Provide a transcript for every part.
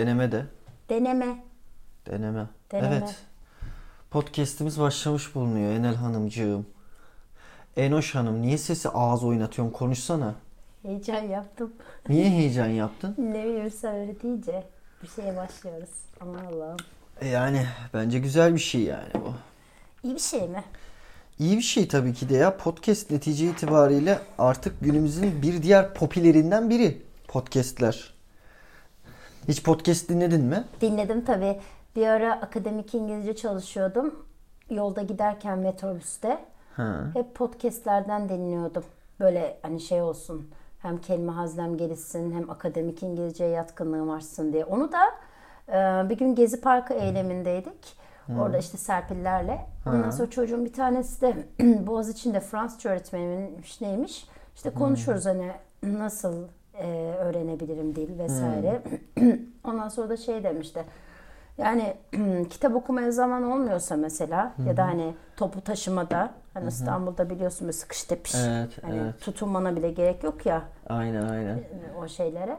Deneme de. Deneme. Deneme. Deneme. Evet. Podcast'imiz başlamış bulunuyor Enel Hanımcığım. Enoş Hanım niye sesi ağız oynatıyorsun konuşsana. Heyecan yaptım. Niye heyecan yaptın? Ne bileyim sen öyle deyince bir şeye başlıyoruz. Aman Allah'ım. E Yani bence güzel bir şey yani bu. İyi bir şey mi? İyi bir şey tabii ki de ya. Podcast netice itibariyle artık günümüzün bir diğer popülerinden biri. Podcast'ler. Hiç podcast dinledin mi? Dinledim tabii. Bir ara akademik İngilizce çalışıyordum. Yolda giderken metrobüste Ha. hep podcastlerden dinliyordum. Böyle hani şey olsun. Hem kelime haznem gelişsin hem akademik İngilizceye yatkınlığım artsın diye. Onu da e, bir gün Gezi Parkı eylemindeydik. Orada işte Serpillerle. Ondan sonra çocuğun bir tanesi de Boğaziçi'nde Fransızca öğretmeniymiş neymiş. İşte konuşuyoruz hani nasıl e, öğrenebilirim dil vesaire. Ondan sonra da şey demişti. Yani kitap okumaya zaman olmuyorsa mesela ya da hani topu taşımada hani İstanbul'da biliyorsun böyle sıkış tepiş Evet, hani evet. tutunmana bile gerek yok ya Aynen aynen. o şeylere.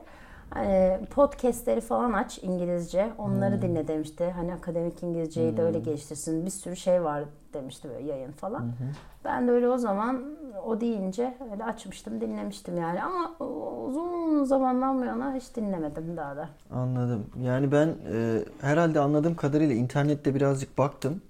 Hani podcastleri falan aç İngilizce. Onları Hmm. dinle demişti. Hani akademik İngilizceyi de öyle geliştirsin. Bir sürü şey var demişti böyle yayın falan. Ben de öyle o zaman o deyince öyle açmıştım dinlemiştim yani. Ama uzun zamandan bu yana hiç dinlemedim daha da. Anladım. Yani ben e, herhalde anladığım kadarıyla internette birazcık baktım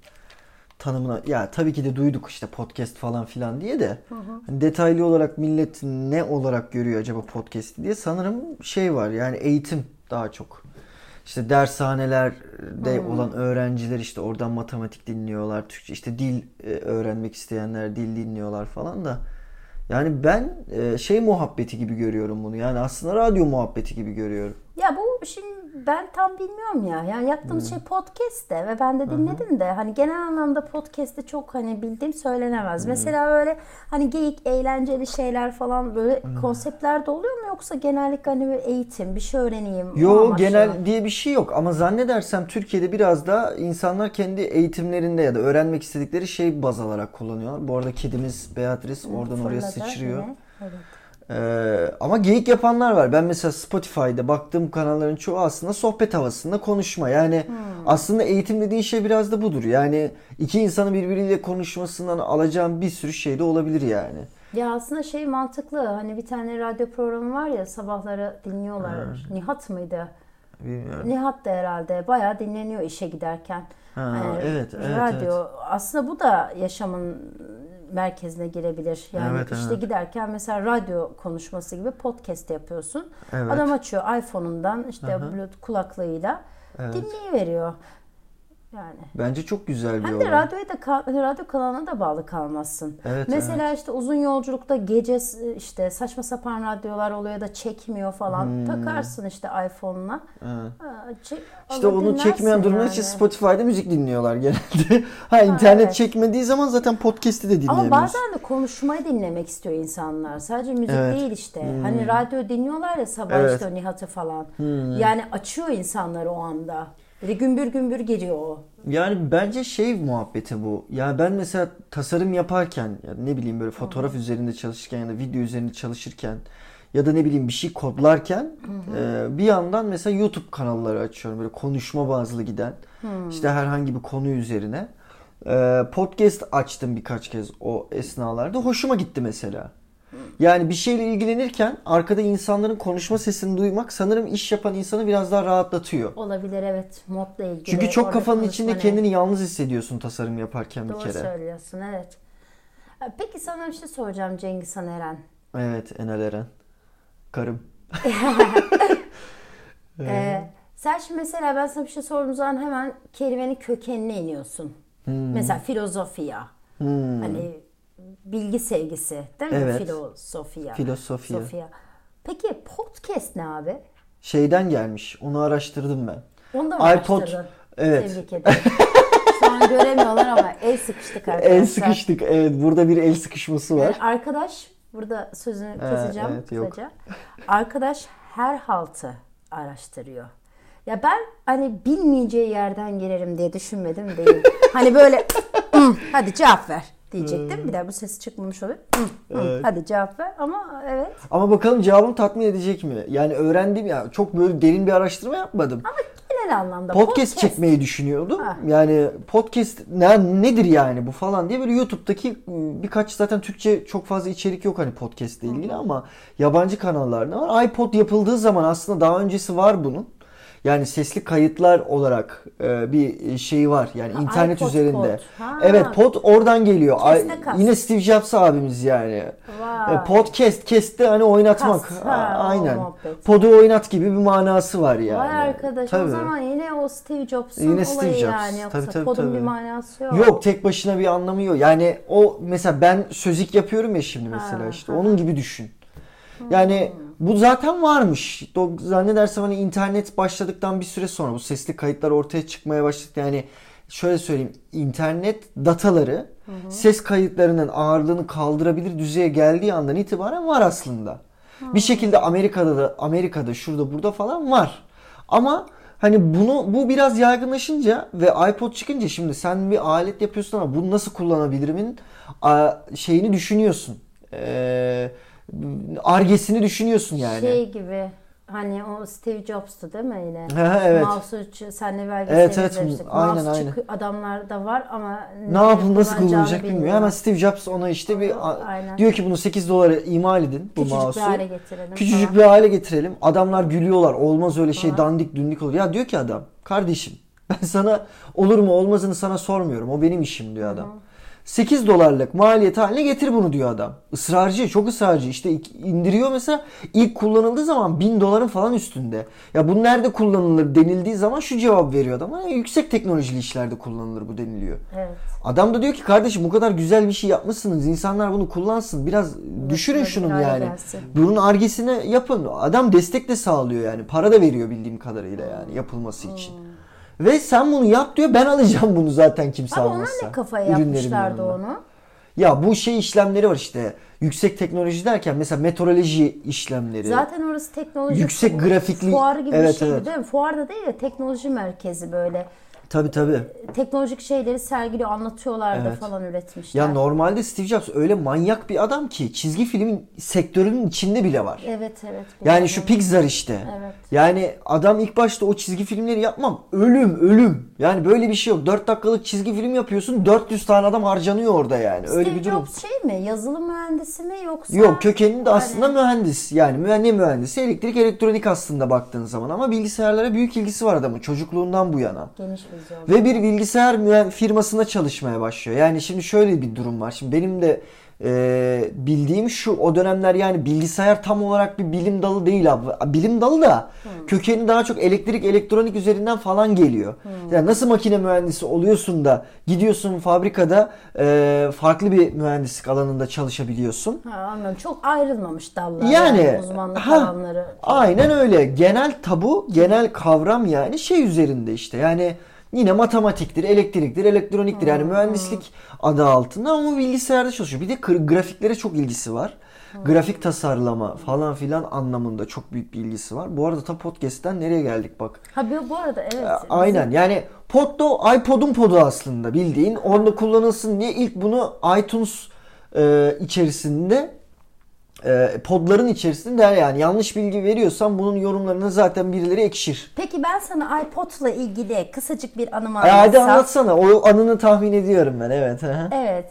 tanımına. Ya tabii ki de duyduk işte podcast falan filan diye de hani detaylı olarak millet ne olarak görüyor acaba podcast'i diye sanırım şey var yani eğitim daha çok. İşte dershanelerde olan öğrenciler işte oradan matematik dinliyorlar, Türkçe işte dil e, öğrenmek isteyenler dil dinliyorlar falan da. Yani ben e, şey muhabbeti gibi görüyorum bunu. Yani aslında radyo muhabbeti gibi görüyorum. Ya bu şimdi ben tam bilmiyorum ya. Yani yaptığımız şey podcast de ve ben de dinledim de hani genel anlamda podcast'te çok hani bildiğim söylenemez. Mesela böyle hani geyik eğlenceli şeyler falan böyle konseptler de oluyor mu yoksa genellikle hani böyle eğitim bir şey öğreneyim. Yo genel diye bir şey yok ama zannedersem Türkiye'de biraz da insanlar kendi eğitimlerinde ya da öğrenmek istedikleri şey baz alarak kullanıyorlar. Bu arada kedimiz Beatrice oradan oraya Fırladı sıçrıyor. yine. Evet. Ee, ama geyik yapanlar var. Ben mesela Spotify'da baktığım kanalların çoğu aslında sohbet havasında konuşma. Yani Hmm. aslında eğitim dediğin şey biraz da budur. Yani iki insanın birbiriyle konuşmasından alacağım bir sürü şey de olabilir yani. Ya aslında şey mantıklı. Hani bir tane radyo programı var ya sabahları dinliyorlar. Nihat mıydı? Bilmiyorum. Nihat da herhalde bayağı dinleniyor işe giderken. Ha, Hani evet, evet, radyo aslında bu da yaşamın merkezine girebilir. Yani Evet, işte evet. giderken mesela radyo konuşması gibi podcast yapıyorsun. Evet. Adam açıyor iPhone'undan işte Bluetooth kulaklığıyla Evet. dinleyiveriyor. Yani. Bence çok güzel bir Hem de olay. radyoya da ka- radyo kanalına da bağlı kalmazsın. Evet, Mesela işte uzun yolculukta gece işte saçma sapan radyolar oluyor da çekmiyor falan. Hmm. Takarsın işte iPhone'una. Evet. Çek- İşte onu çekmeyen durumlar için yani. Spotify'da müzik dinliyorlar genelde. ha internet evet. çekmediği zaman zaten podcast'i de Ama dinleyemiyoruz. bazen de konuşmayı dinlemek istiyor insanlar. Sadece müzik Evet. değil işte. Hani radyo dinliyorlar ya sabah Evet. işte Nihat'ı falan. Yani açıyor insanları o anda. Böyle gümbür gümbür giriyor o. Yani bence şey muhabbeti bu. Ya ben mesela tasarım yaparken ya ne bileyim böyle fotoğraf üzerinde çalışırken ya da video üzerinde çalışırken ya da ne bileyim bir şey kodlarken e, bir yandan mesela YouTube kanalları açıyorum böyle konuşma bazlı giden işte herhangi bir konu üzerine. E, podcast açtım birkaç kez o esnalarda. Hoşuma gitti mesela. Yani bir şeyle ilgilenirken arkada insanların konuşma sesini duymak sanırım iş yapan insanı biraz daha rahatlatıyor. Olabilir evet modla ilgili. Çünkü çok orada kafanın içinde ne? kendini yalnız hissediyorsun tasarım yaparken bir Doğru kere. söylüyorsun evet. Ha, Peki sana bir şey soracağım Cengiz Han Eren. Evet Enel Eren. Karım. Ee, sen şimdi mesela ben sana bir şey sorduğum zaman hemen kelimenin kökenine iniyorsun. Hmm. Mesela filozofiya. Hani bilgi sevgisi değil mi? Evet. Filozofiya. Filosofiya. Sofya. Peki podcast ne abi? Şeyden gelmiş. Onu araştırdım ben. Onu da mı iPod. araştırdın? Evet. Tebrik ederim. Şu an göremiyorlar ama el sıkıştık arkadaşlar. El sıkıştık. Evet burada bir el sıkışması var. Yani arkadaş burada sözünü keseceğim evet, yok. Arkadaş her haltı araştırıyor. Ya ben hani bilmeyeceği yerden girerim diye düşünmedim değil. hani böyle "Hmm, hadi cevap ver. Diyecektim. Bir daha bu ses çıkmamış. Hı, hı. Hadi cevap ver ama evet. Ama bakalım cevabım tatmin edecek mi? Yani öğrendim ya çok böyle derin bir araştırma yapmadım. Ama genel anlamda podcast, çekmeyi düşünüyordum. Ha. Yani podcast ne, nedir yani bu falan diye böyle YouTube'daki ıı, birkaç zaten Türkçe çok fazla içerik yok hani podcast ile ilgili ama yabancı kanallarda var. iPod yapıldığı zaman aslında daha öncesi var bunun. Yani sesli kayıtlar olarak e, bir şeyi var. Yani Ha, internet iPod üzerinde. pod. Ha. Evet pod oradan geliyor. Kas. yine Steve Jobs abimiz yani. Vay. E, podcast kesti hani oynatmak. Ha, o Aynen. Podu oynat gibi bir manası var yani. Vay arkadaş o Tabii. zaman yine o Steve Jobs'un Yine olayı Steve Jobs. yani. Yoksa Tabii, tabii, podun tabii. bir manası yok. Yok tek başına bir anlamı yok. Yani o mesela ben sözik yapıyorum ya şimdi mesela Ha, işte ha. onun gibi düşün. Yani bu zaten varmış. Zannedersem hani internet başladıktan bir süre sonra bu sesli kayıtlar ortaya çıkmaya başladı. Yani şöyle söyleyeyim internet dataları ses kayıtlarının ağırlığını kaldırabilir düzeye geldiği andan itibaren var aslında. Bir şekilde Amerika'da da Amerika'da şurada burada falan var. Ama hani bunu bu biraz yaygınlaşınca ve iPod çıkınca şimdi sen bir alet yapıyorsun ama bunu nasıl kullanabilirimin şeyini düşünüyorsun. Ee, argesini düşünüyorsun yani. Şey gibi hani o Steve Jobs'tu değil mi yine? Ha, evet. Mouse'u senle belgeseli Evet, evet. izlemiştik. Aynen, Mouse aynen. adamlar da var ama Ne yapın nasıl kullanılacak bilmiyor. Hemen Steve Jobs ona işte bir Aynen. diyor ki bunu 8 dolara imal edin bu Küçücük bir mouse'u. hale getirelim Küçücük falan. bir hale getirelim. Adamlar gülüyorlar. Olmaz öyle şey dandik dündik olur. Ya diyor ki adam kardeşim ben sana olur mu olmazını sana sormuyorum. O benim işim diyor adam. 8 dolarlık maliyet haline getir bunu diyor adam. Israrcı, çok ısrarcı. İşte indiriyor mesela ilk kullanıldığı zaman 1000 doların falan üstünde. Ya bu nerede kullanılır denildiği zaman şu cevap veriyor adam. "Ha, yüksek teknolojili işlerde kullanılır bu deniliyor. Evet. Adam da diyor ki kardeşim bu kadar güzel bir şey yapmışsınız. İnsanlar bunu kullansın. Biraz düşürün bir şunun yani. gelsin. Bunun argesini yapın. Adam destek de sağlıyor yani. Para da veriyor bildiğim kadarıyla yani yapılması için. Ve sen bunu yap diyor. Ben alacağım bunu zaten kimse Ama onlar almazsa. ne kafaya yapmışlardı onu? Ya bu şey işlemleri var işte. Yüksek teknoloji derken mesela meteoroloji işlemleri. Zaten orası teknoloji Yüksek fu- grafikli- fuarı gibi Evet, bir şeydi evet. değil mi? Fuarda değil de teknoloji merkezi böyle Tabii tabii. teknolojik şeyleri sergiliyor, anlatıyorlar da Evet. falan üretmişler. Ya normalde Steve Jobs öyle manyak bir adam ki çizgi filmin sektörünün içinde bile var. Evet evet. Yani şu Pixar işte. Evet. Yani adam ilk başta o çizgi filmleri yapmam. Ölüm, ölüm. Yani böyle bir şey yok. 4 dakikalık çizgi film yapıyorsun. 400 tane adam harcanıyor orada yani. Öyle Steve bir durum. Jobs şey mi? Yazılım mühendisi mi yoksa? Yok kökeninde aslında Yani- mühendis. Yani mühendis mühendisi elektrik elektronik aslında baktığın zaman ama bilgisayarlara büyük ilgisi var adamın çocukluğundan bu yana. Geniş vizyon. Ve bir bilgisayar firmasında çalışmaya başlıyor. Yani şimdi şöyle bir durum var. Şimdi benim de e, bildiğim şu o dönemler yani bilgisayar tam olarak bir bilim dalı değil abi. Bilim dalı da kökeni daha çok elektrik elektronik üzerinden falan geliyor. Yani nasıl makine mühendisi oluyorsun da gidiyorsun fabrikada e, farklı bir mühendislik alanında çalışabiliyorsun. Ha, anladım. Çok ayrılmamış dallar. Yani uzmanlık ha, alanları. aynen öyle. Genel tabu, genel kavram yani şey üzerinde işte. Yani yine matematiktir, elektriktir, elektroniktir. Yani mühendislik adı altında ama bilgisayarda çalışıyor. Bir de grafiklere çok ilgisi var. Grafik tasarlama falan filan anlamında çok büyük bir ilgisi var. Bu arada ta podcast'ten nereye geldik bak. Ha bu, arada evet. Aynen yani pod da o iPod'un podu aslında bildiğin. Onda kullanılsın diye ilk bunu iTunes e, içerisinde e, podların içerisinde yani yanlış bilgi veriyorsam bunun yorumlarına zaten birileri ekşir. Peki ben sana iPod'la ilgili kısacık bir anımı E, hadi anlatsam. anlatsana o anını tahmin ediyorum ben evet. Evet.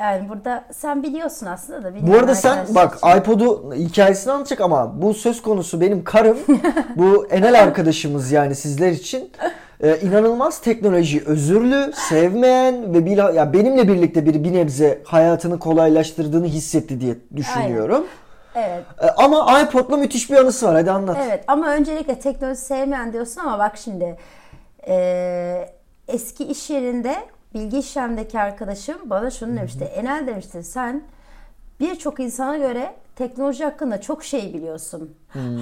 Yani burada sen biliyorsun aslında da. Bu arada sen bak için. iPod'u hikayesini anlatacak ama bu söz konusu benim karım. bu Enel arkadaşımız yani sizler için. Ee, inanılmaz teknoloji özürlü, sevmeyen ve bila, ya benimle birlikte bir bir nebze hayatını kolaylaştırdığını hissetti diye düşünüyorum. Evet. Ee, ama iPod'la müthiş bir anısı var. Hadi anlat. Evet ama öncelikle teknoloji sevmeyen diyorsun ama bak şimdi e, eski iş yerinde bilgi işlemdeki arkadaşım bana şunu demişti. Enel demişti sen birçok insana göre teknoloji hakkında çok şey biliyorsun.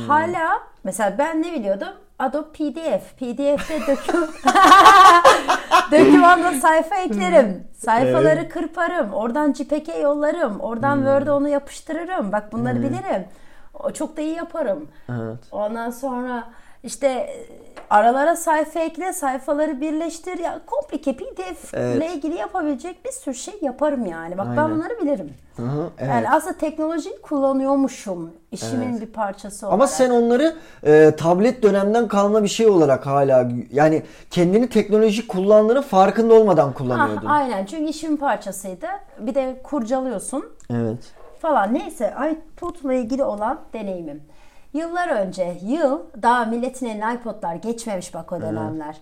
Hala mesela ben ne biliyordum? Adobe PDF. PDF'de döküm dokümanda sayfa eklerim. Sayfaları kırparım. Oradan JPEG'e yollarım. Oradan Word'e onu yapıştırırım. Bak bunları bilirim. O çok da iyi yaparım. Evet. Ondan sonra işte e, aralara sayfa ekle, sayfaları birleştir. Ya komplike PDF ile Evet. ilgili yapabilecek bir sürü şey yaparım yani. Bak ben Aynen. bunları bilirim. Hı evet. Yani aslında teknolojiyi kullanıyormuşum işimin bir parçası olarak. Ama sen onları e, tablet dönemden kalma bir şey olarak hala yani kendini teknoloji kullandığını farkında olmadan kullanıyordun. aynen çünkü işimin parçasıydı. Bir de kurcalıyorsun Evet. falan. Neyse iPod'la ilgili olan deneyimim. Yıllar önce, yıl daha milletin eline iPod'lar geçmemiş bak o dönemler.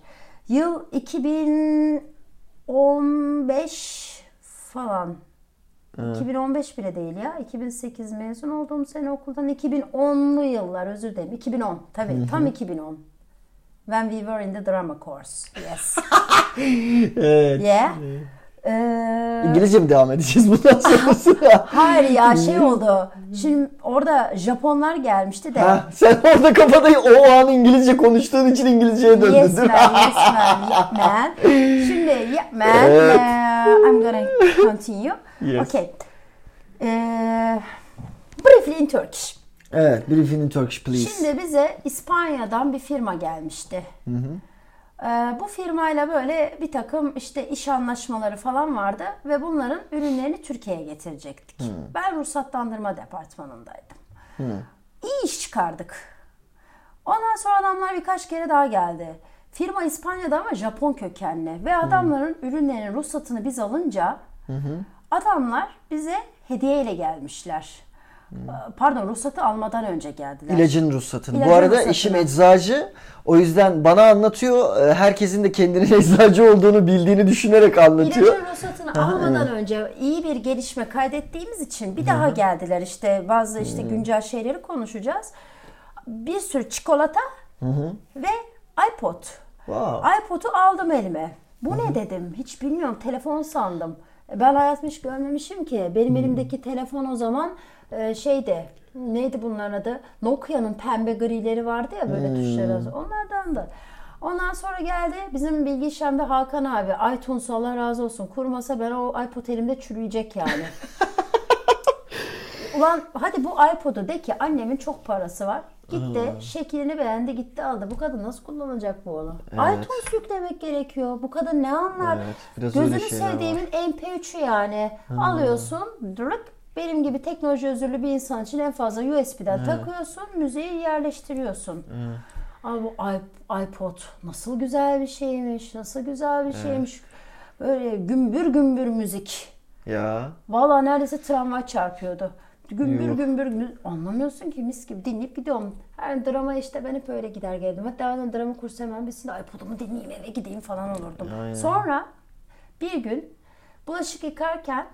Yıl 2015 falan. 2015 bile değil ya. 2008 mezun olduğum sene okuldan 2010'lu yıllar özür dilerim. 2010 tabii tam 2010. When we were in the drama course. Yes. Evet. Yeah. Ee, İngilizce mi devam edeceğiz bundan sonrası? Hayır ya şey oldu. Şimdi orada Japonlar gelmişti de. Ha, sen orada kafada o an İngilizce konuştuğun için İngilizceye döndün. Yes man, yes man, yeah man. Şimdi yeah man, Evet. uh, I'm gonna continue. Yes. Okay. Ee, briefly in Turkish. evet, briefing in Turkish please. Şimdi bize İspanya'dan bir firma gelmişti. Ee, bu firmayla böyle bir takım işte iş anlaşmaları falan vardı ve bunların ürünlerini Türkiye'ye getirecektik. Ben ruhsatlandırma departmanındaydım. İyi iş çıkardık. Ondan sonra adamlar birkaç kere daha geldi. Firma İspanya'da ama Japon kökenli ve adamların ürünlerinin ruhsatını biz alınca adamlar bize hediyeyle gelmişler. Ee, Pardon ruhsatı almadan önce geldiler. İlacın ruhsatını. İlacın Bu arada ruhsatını. eşim eczacı. O yüzden bana anlatıyor. e, Herkesin de kendinin eczacı olduğunu bildiğini düşünerek anlatıyor. İlacın ruhsatını almadan önce iyi bir gelişme kaydettiğimiz için bir daha geldiler. İşte bazı işte güncel şeyleri konuşacağız. Bir sürü çikolata ve iPod. Wow. iPod'u aldım elime. Bu ne dedim? Hiç bilmiyorum. Telefon sandım. Ben hayatımda hiç görmemişim ki. Benim elimdeki telefon o zaman e, şeyde neydi bunların adı? Nokia'nın pembe grileri vardı ya böyle tuşları. Onlardan da. Ondan sonra geldi bizim bilgi işlemde Hakan abi. iTunes Allah razı olsun. Kurmasa ben o iPod elimde çürüyecek yani. Ulan hadi bu iPod'u de ki annemin çok parası var. Gitti şeklini beğendi gitti aldı. Bu kadın nasıl kullanacak bu onu? iTunes yüklemek gerekiyor. Bu kadın ne anlar? Evet, biraz Gözünü sevdiğimin MP3'ü yani. Alıyorsun dırık benim gibi teknoloji özürlü bir insan için en fazla USB'den takıyorsun, müziği yerleştiriyorsun. Ama bu iP- iPod nasıl güzel bir şeymiş, nasıl güzel bir şeymiş. Böyle gümbür gümbür müzik. Ya. Valla neredeyse tramvay çarpıyordu. Gümbür Yok. gümbür gümbür. Anlamıyorsun ki mis gibi dinleyip gidiyorum. Her drama işte ben hep öyle gider geldim. Hatta ben drama kursu hemen birisinde iPod'umu dinleyeyim eve gideyim falan olurdum. Aynen. Sonra bir gün bulaşık yıkarken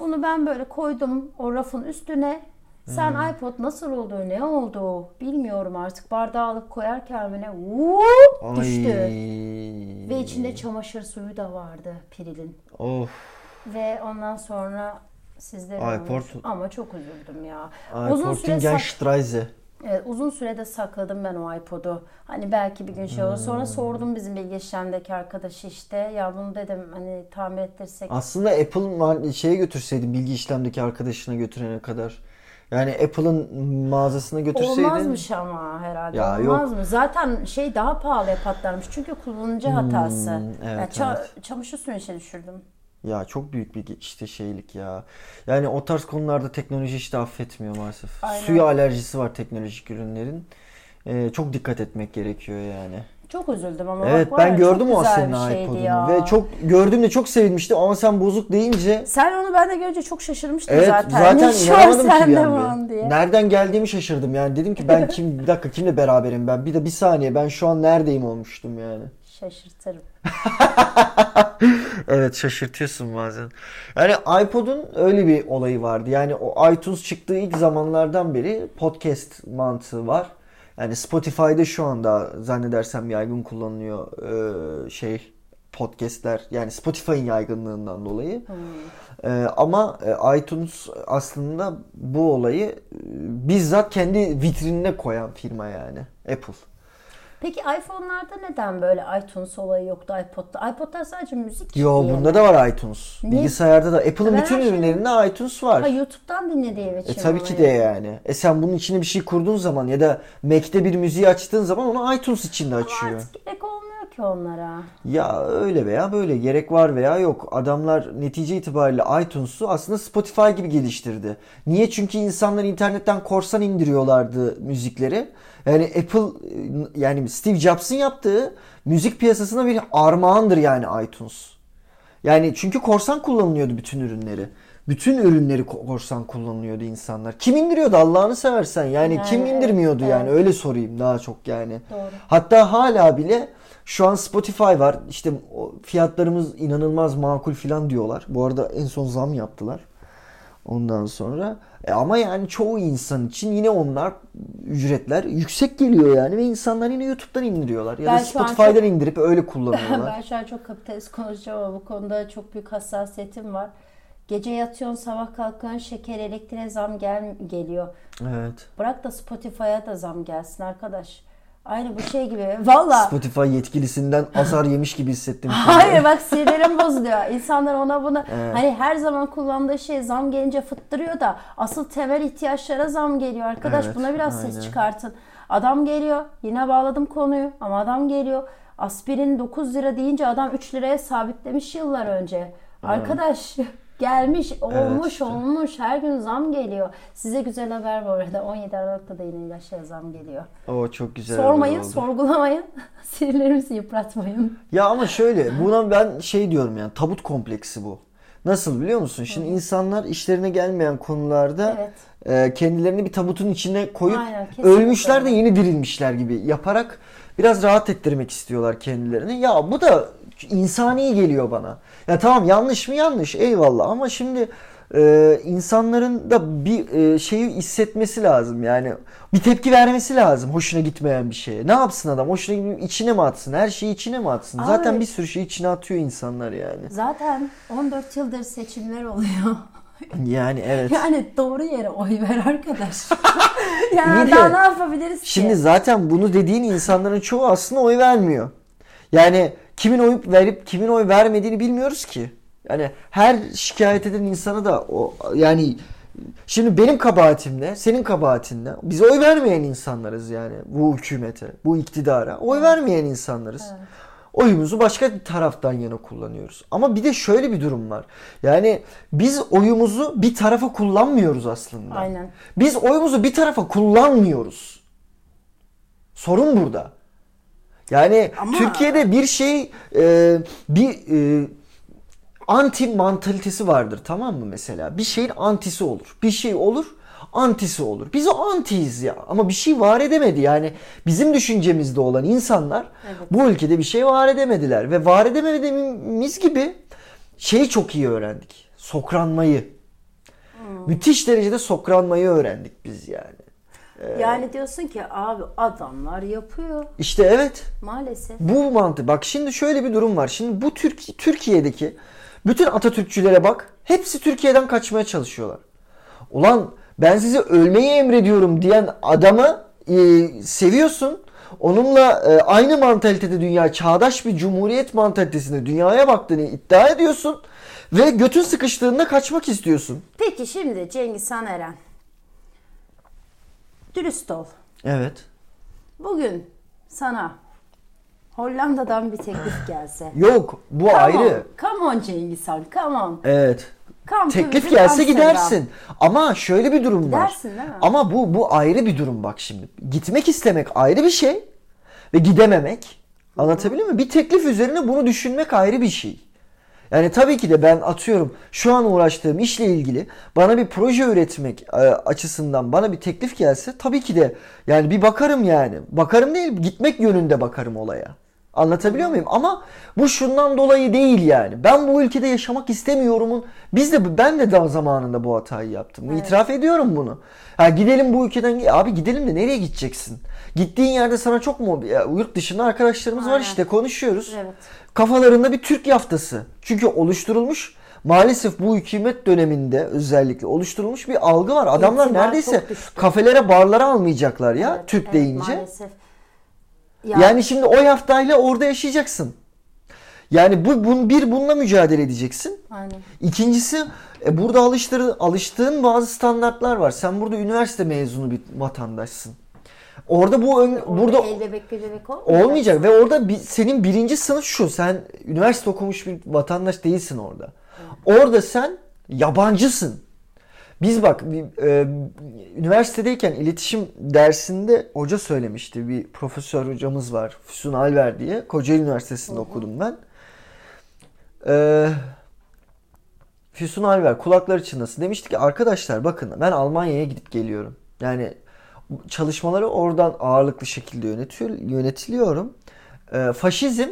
bunu ben böyle koydum o rafın üstüne. Sen Hmm. iPod nasıl oldu, ne oldu bilmiyorum artık. Bardağı alıp koyarken bile düştü. Ve içinde çamaşır suyu da vardı Piril'in. Of. Ve ondan sonra sizlere Ay, olmuş. Ama çok üzüldüm ya. Uzun süre Portingen sak- Streise. evet, uzun sürede sakladım ben o iPod'u. Hani belki bir gün şey olur. Hmm. Sonra sordum bizim bilgi işlemdeki arkadaşı işte. Ya bunu dedim hani tamir ettirsek. Aslında Apple şeye götürseydin bilgi işlemdeki arkadaşına götürene kadar. Yani Apple'ın mağazasına götürseydin. Olmazmış ama herhalde. Ya Olmaz yok. mı? Zaten şey daha pahalıya patlarmış. Çünkü kullanıcı hatası. Hmm, evet, Yani ça- evet. Çamaşır suyunu işe düşürdüm. Ya çok büyük bir işte şeylik ya. Yani o tarz konularda teknoloji işte affetmiyor maalesef. Aynen. Suya alerjisi var teknolojik ürünlerin. Ee, çok dikkat etmek gerekiyor yani. Çok üzüldüm ama Evet bak ben gördüm o senin iPod'unu ve çok gördüğümde çok sevinmiştim ama sen bozuk deyince Sen onu ben de görünce çok şaşırmıştım evet zaten. zaten, inanamadım ki bir. diye. Nereden geldiğimi şaşırdım yani dedim ki ben kim bir dakika kimle beraberim ben bir de bir saniye ben şu an neredeyim olmuştum yani. Şaşırtırım. Evet şaşırtıyorsun bazen. Yani iPod'un öyle bir olayı vardı. Yani o iTunes çıktığı ilk zamanlardan beri podcast mantığı var. Yani Spotify'da şu anda zannedersem yaygın kullanılıyor e, şey podcastler. Yani Spotify'ın yaygınlığından dolayı. E, ama e, iTunes aslında bu olayı e, bizzat kendi vitrinine koyan firma yani. Apple. Peki iPhone'larda neden böyle iTunes olayı yoktu iPod'da? iPod'da sadece müzik Yo diye bunda da var iTunes. Niye? Bilgisayarda da Apple'ın Ben bütün ürünlerinde iTunes var. Ha YouTube'dan dinlediğim için. E tabii ki de yani. E sen bunun içine bir şey kurduğun zaman ya da Mac'te bir müziği açtığın zaman onu iTunes içinde Ama açıyor. artık gerek olmuyor ki onlara. Ya öyle veya böyle gerek var veya yok. Adamlar netice itibariyle iTunes'u aslında Spotify gibi geliştirdi. Niye? Çünkü insanlar internetten korsan indiriyorlardı müzikleri. Yani Apple yani Steve Jobs'ın yaptığı müzik piyasasına bir armağandır yani iTunes. Yani çünkü korsan kullanılıyordu bütün ürünleri. Bütün ürünleri ko- korsan kullanılıyordu insanlar. Kim indiriyordu Allah'ını seversen? Yani, Yani kim evet, indirmiyordu yani? evet. Öyle sorayım daha çok yani. Doğru. Hatta hala bile şu an Spotify var. İşte fiyatlarımız inanılmaz makul falan diyorlar. Bu arada en son zam yaptılar. Ondan sonra e ama yani çoğu insan için yine onlar ücretler yüksek geliyor yani ve insanlar yine YouTube'dan indiriyorlar ya Ben da Spotify'dan çok- indirip öyle kullanıyorlar. ben şu an çok kapitalist konuşacağım ama bu konuda çok büyük hassasiyetim var. Gece yatıyorsun sabah kalkıyorsun şeker elektriğe zam gel geliyor. evet. Bırak da Spotify'a da zam gelsin arkadaş. Aynı bu şey gibi. Valla. Spotify yetkilisinden azar yemiş gibi hissettim. Hayır bak sinirlerim bozuluyor. İnsanlar ona buna hani her zaman kullandığı şey zam gelince fıttırıyor da asıl temel ihtiyaçlara zam geliyor arkadaş. Evet, buna biraz aynen. ses çıkartın. Adam geliyor. Yine bağladım konuyu ama adam geliyor. Aspirin 9 lira deyince adam 3 liraya sabitlemiş yıllar önce. Arkadaş gelmiş, olmuş, işte. olmuş. Her gün zam geliyor. Size güzel haber bu arada. 17 Aralık'ta da yine ilaçlara zam geliyor. O çok güzel. Sormayın, sorgulamayın. Sinirlerimizi yıpratmayın. Ya ama şöyle buna ben şey diyorum yani tabut kompleksi bu. Nasıl biliyor musun? Şimdi insanlar işlerine gelmeyen konularda Evet. e, kendilerini bir tabutun içine koyup Aynen, ölmüşler de yeni dirilmişler gibi yaparak biraz rahat ettirmek istiyorlar kendilerini. Ya bu da insani geliyor bana. Ya tamam yanlış mı yanlış eyvallah ama şimdi e, insanların da bir e, şeyi hissetmesi lazım yani bir tepki vermesi lazım hoşuna gitmeyen bir şeye. Ne yapsın adam hoşuna gitmeyen içine mi atsın her şeyi içine mi atsın? Abi- Zaten bir sürü şey içine atıyor insanlar yani. Zaten 14 yıldır seçimler oluyor. Yani evet. Yani doğru yere oy ver arkadaş. yani İyi de- daha ne yapabiliriz ki? Şimdi zaten bunu dediğin insanların çoğu aslında oy vermiyor. Yani kimin oy verip kimin oy vermediğini bilmiyoruz ki. Yani her şikayet eden insanı da o yani şimdi benim kabahatim ne? Senin kabahatin ne? Biz oy vermeyen insanlarız yani bu hükümete, bu iktidara. Oy vermeyen insanlarız. Oyumuzu başka bir taraftan yana kullanıyoruz. Ama bir de şöyle bir durum var. Yani biz oyumuzu bir tarafa kullanmıyoruz aslında. Aynen. Biz oyumuzu bir tarafa kullanmıyoruz. Sorun burada. Yani Ama- Türkiye'de bir şey e, bir e, anti mantalitesi vardır tamam mı mesela? Bir şeyin antisi olur. Bir şey olur antisi olur. Biz o antiyiz ya. Ama bir şey var edemedi. Yani bizim düşüncemizde olan insanlar bu ülkede bir şey var edemediler. Ve var edemediğimiz gibi şeyi çok iyi öğrendik. Sokranmayı. Müthiş derecede sokranmayı öğrendik biz yani. Yani diyorsun ki abi adamlar yapıyor İşte evet. maalesef. Bu mantık. Bak şimdi şöyle bir durum var. Şimdi bu Türk Türkiye'deki bütün Atatürkçülere bak. Hepsi Türkiye'den kaçmaya çalışıyorlar. Ulan ben size ölmeyi emrediyorum diyen adamı e, seviyorsun. Onunla e, aynı mantalitede dünya, çağdaş bir cumhuriyet mantalitesinde dünyaya baktığını iddia ediyorsun. Ve götün sıkıştığında kaçmak istiyorsun. Peki şimdi Cengiz Han Eren. Dürüst ol. Evet. Bugün sana Hollanda'dan bir teklif gelse. Yok bu Come ayrı. On, come on Cengiz Han, come on. Evet. Come Teklif gelse gidersin. Ama şöyle bir durum var. Gidersin değil mi? Ama bu bu ayrı bir durum bak şimdi. Gitmek istemek ayrı bir şey ve gidememek. Anlatabiliyor muyum? Bir teklif üzerine bunu düşünmek ayrı bir şey. Yani tabii ki de ben atıyorum şu an uğraştığım işle ilgili bana bir proje üretmek e, açısından bana bir teklif gelse tabii ki de yani bir bakarım yani. Bakarım değil gitmek yönünde bakarım olaya. Anlatabiliyor muyum? Ama bu şundan dolayı değil yani. Ben bu ülkede yaşamak istemiyorumun biz de ben de daha zamanında bu hatayı yaptım. İtiraf ediyorum bunu. Ha gidelim bu ülkeden abi gidelim de nereye gideceksin? Gittiğin yerde sana çok mu ya, yurt dışında arkadaşlarımız var Aynen. işte konuşuyoruz. Evet. Kafalarında bir Türk yaftası. Çünkü oluşturulmuş maalesef bu hükümet döneminde özellikle oluşturulmuş bir algı var. Adamlar İtibar neredeyse kafelere, barlara almayacaklar ya Evet, Türk evet, deyince. Maalesef. Ya. Yani şimdi o yaftayla orada yaşayacaksın. Yani bu bun, bir bununla mücadele edeceksin. Aynen. İkincisi e, burada alıştığın, alıştığın bazı standartlar var. Sen burada üniversite mezunu bir vatandaşsın. Orada bu ön, Orada burada el bebek gül bebek olmayacak. olmayacak ve orada bir, senin birinci sınıf şu. Sen üniversite okumuş bir vatandaş değilsin orada. Orada sen yabancısın. Biz bak bir, e, üniversitedeyken iletişim dersinde hoca söylemişti. Bir profesör hocamız var. Füsun Alver diye. Kocaeli Üniversitesi'nde okudum ben. E, Füsun Alver kulakları çınlasın. Demişti ki arkadaşlar bakın ben Almanya'ya gidip geliyorum. Yani çalışmaları oradan ağırlıklı şekilde yönetiyor, yönetiliyorum. E, faşizm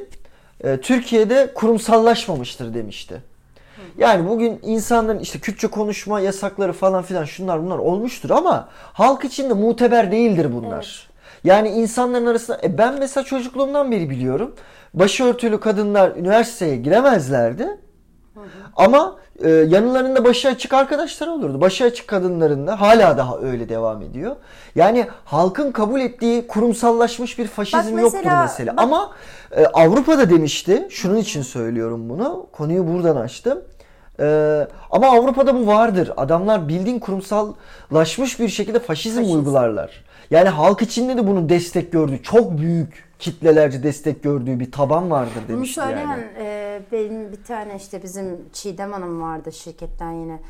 e, Türkiye'de kurumsallaşmamıştır demişti. Yani bugün insanların işte Kürtçe konuşma yasakları falan filan şunlar bunlar olmuştur ama halk için de muteber değildir bunlar. Evet. Yani insanların arasında e ben mesela çocukluğumdan beri biliyorum. Başörtülü kadınlar üniversiteye giremezlerdi. Hı hı. Ama e, yanlarında başı açık arkadaşlar olurdu. Başı açık kadınların da hala daha öyle devam ediyor. Yani halkın kabul ettiği kurumsallaşmış bir faşizm bak mesela, yoktur mesela. Bak, Ama e, Avrupa'da demişti. Şunun için söylüyorum bunu. Konuyu buradan açtım. Ee, ama Avrupa'da bu vardır. Adamlar bildiğin kurumsallaşmış bir şekilde faşizm, faşizm uygularlar. Yani halk içinde de bunun destek gördüğü, çok büyük kitlelerce destek gördüğü bir taban vardır demişti Bunu söyleyen yani. e, benim bir tane işte bizim Çiğdem Hanım vardı şirketten yine.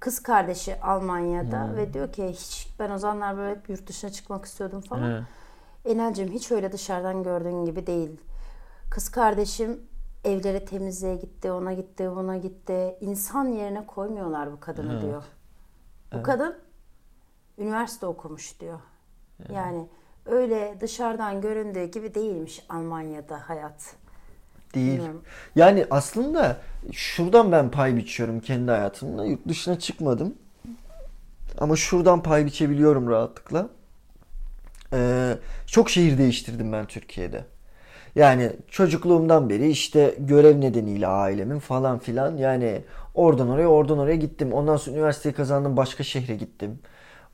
Kız kardeşi Almanya'da hmm. ve diyor ki hiç ben o zamanlar böyle hep yurt dışına çıkmak istiyordum falan. Hmm. Enel'cim hiç öyle dışarıdan gördüğün gibi değil. Kız kardeşim evlere temizliğe gitti, ona gitti, buna gitti. İnsan yerine koymuyorlar bu kadını evet. diyor. Bu evet. kadın üniversite okumuş diyor. Evet. Yani öyle dışarıdan göründüğü gibi değilmiş Almanya'da hayat. Değil. Bilmiyorum. Yani aslında şuradan ben pay biçiyorum kendi hayatımda. Yurt dışına çıkmadım. Ama şuradan pay biçebiliyorum rahatlıkla. Ee, çok şehir değiştirdim ben Türkiye'de. Yani çocukluğumdan beri işte görev nedeniyle ailemin falan filan yani oradan oraya oradan oraya gittim. Ondan sonra üniversiteyi kazandım başka şehre gittim.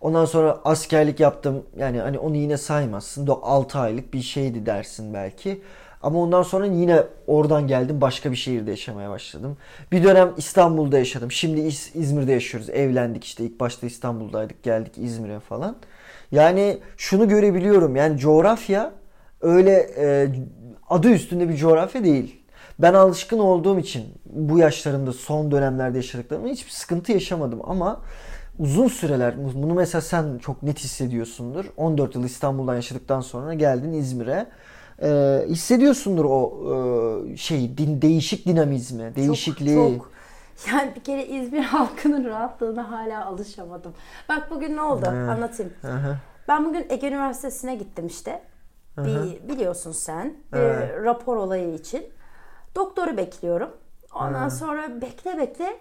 Ondan sonra askerlik yaptım. Yani hani onu yine saymazsın. Da 6 aylık bir şeydi dersin belki. Ama ondan sonra yine oradan geldim başka bir şehirde yaşamaya başladım. Bir dönem İstanbul'da yaşadım. Şimdi İz- İzmir'de yaşıyoruz. Evlendik işte ilk başta İstanbul'daydık geldik İzmir'e falan. Yani şunu görebiliyorum yani coğrafya öyle e, adı üstünde bir coğrafya değil. Ben alışkın olduğum için bu yaşlarımda son dönemlerde yaşadıklarımda hiçbir sıkıntı yaşamadım ama uzun süreler bunu mesela sen çok net hissediyorsundur. 14 yıl İstanbul'dan yaşadıktan sonra geldin İzmir'e. Ee, hissediyorsundur o e, şey din, değişik dinamizmi, değişikliği. Çok, çok. Yani bir kere İzmir halkının rahatlığına hala alışamadım. Bak bugün ne oldu? Ee, Anlatayım. Aha. Ben bugün Ege Üniversitesi'ne gittim işte bir biliyorsun sen bir rapor olayı için. Doktoru bekliyorum. Ondan Hı. sonra bekle bekle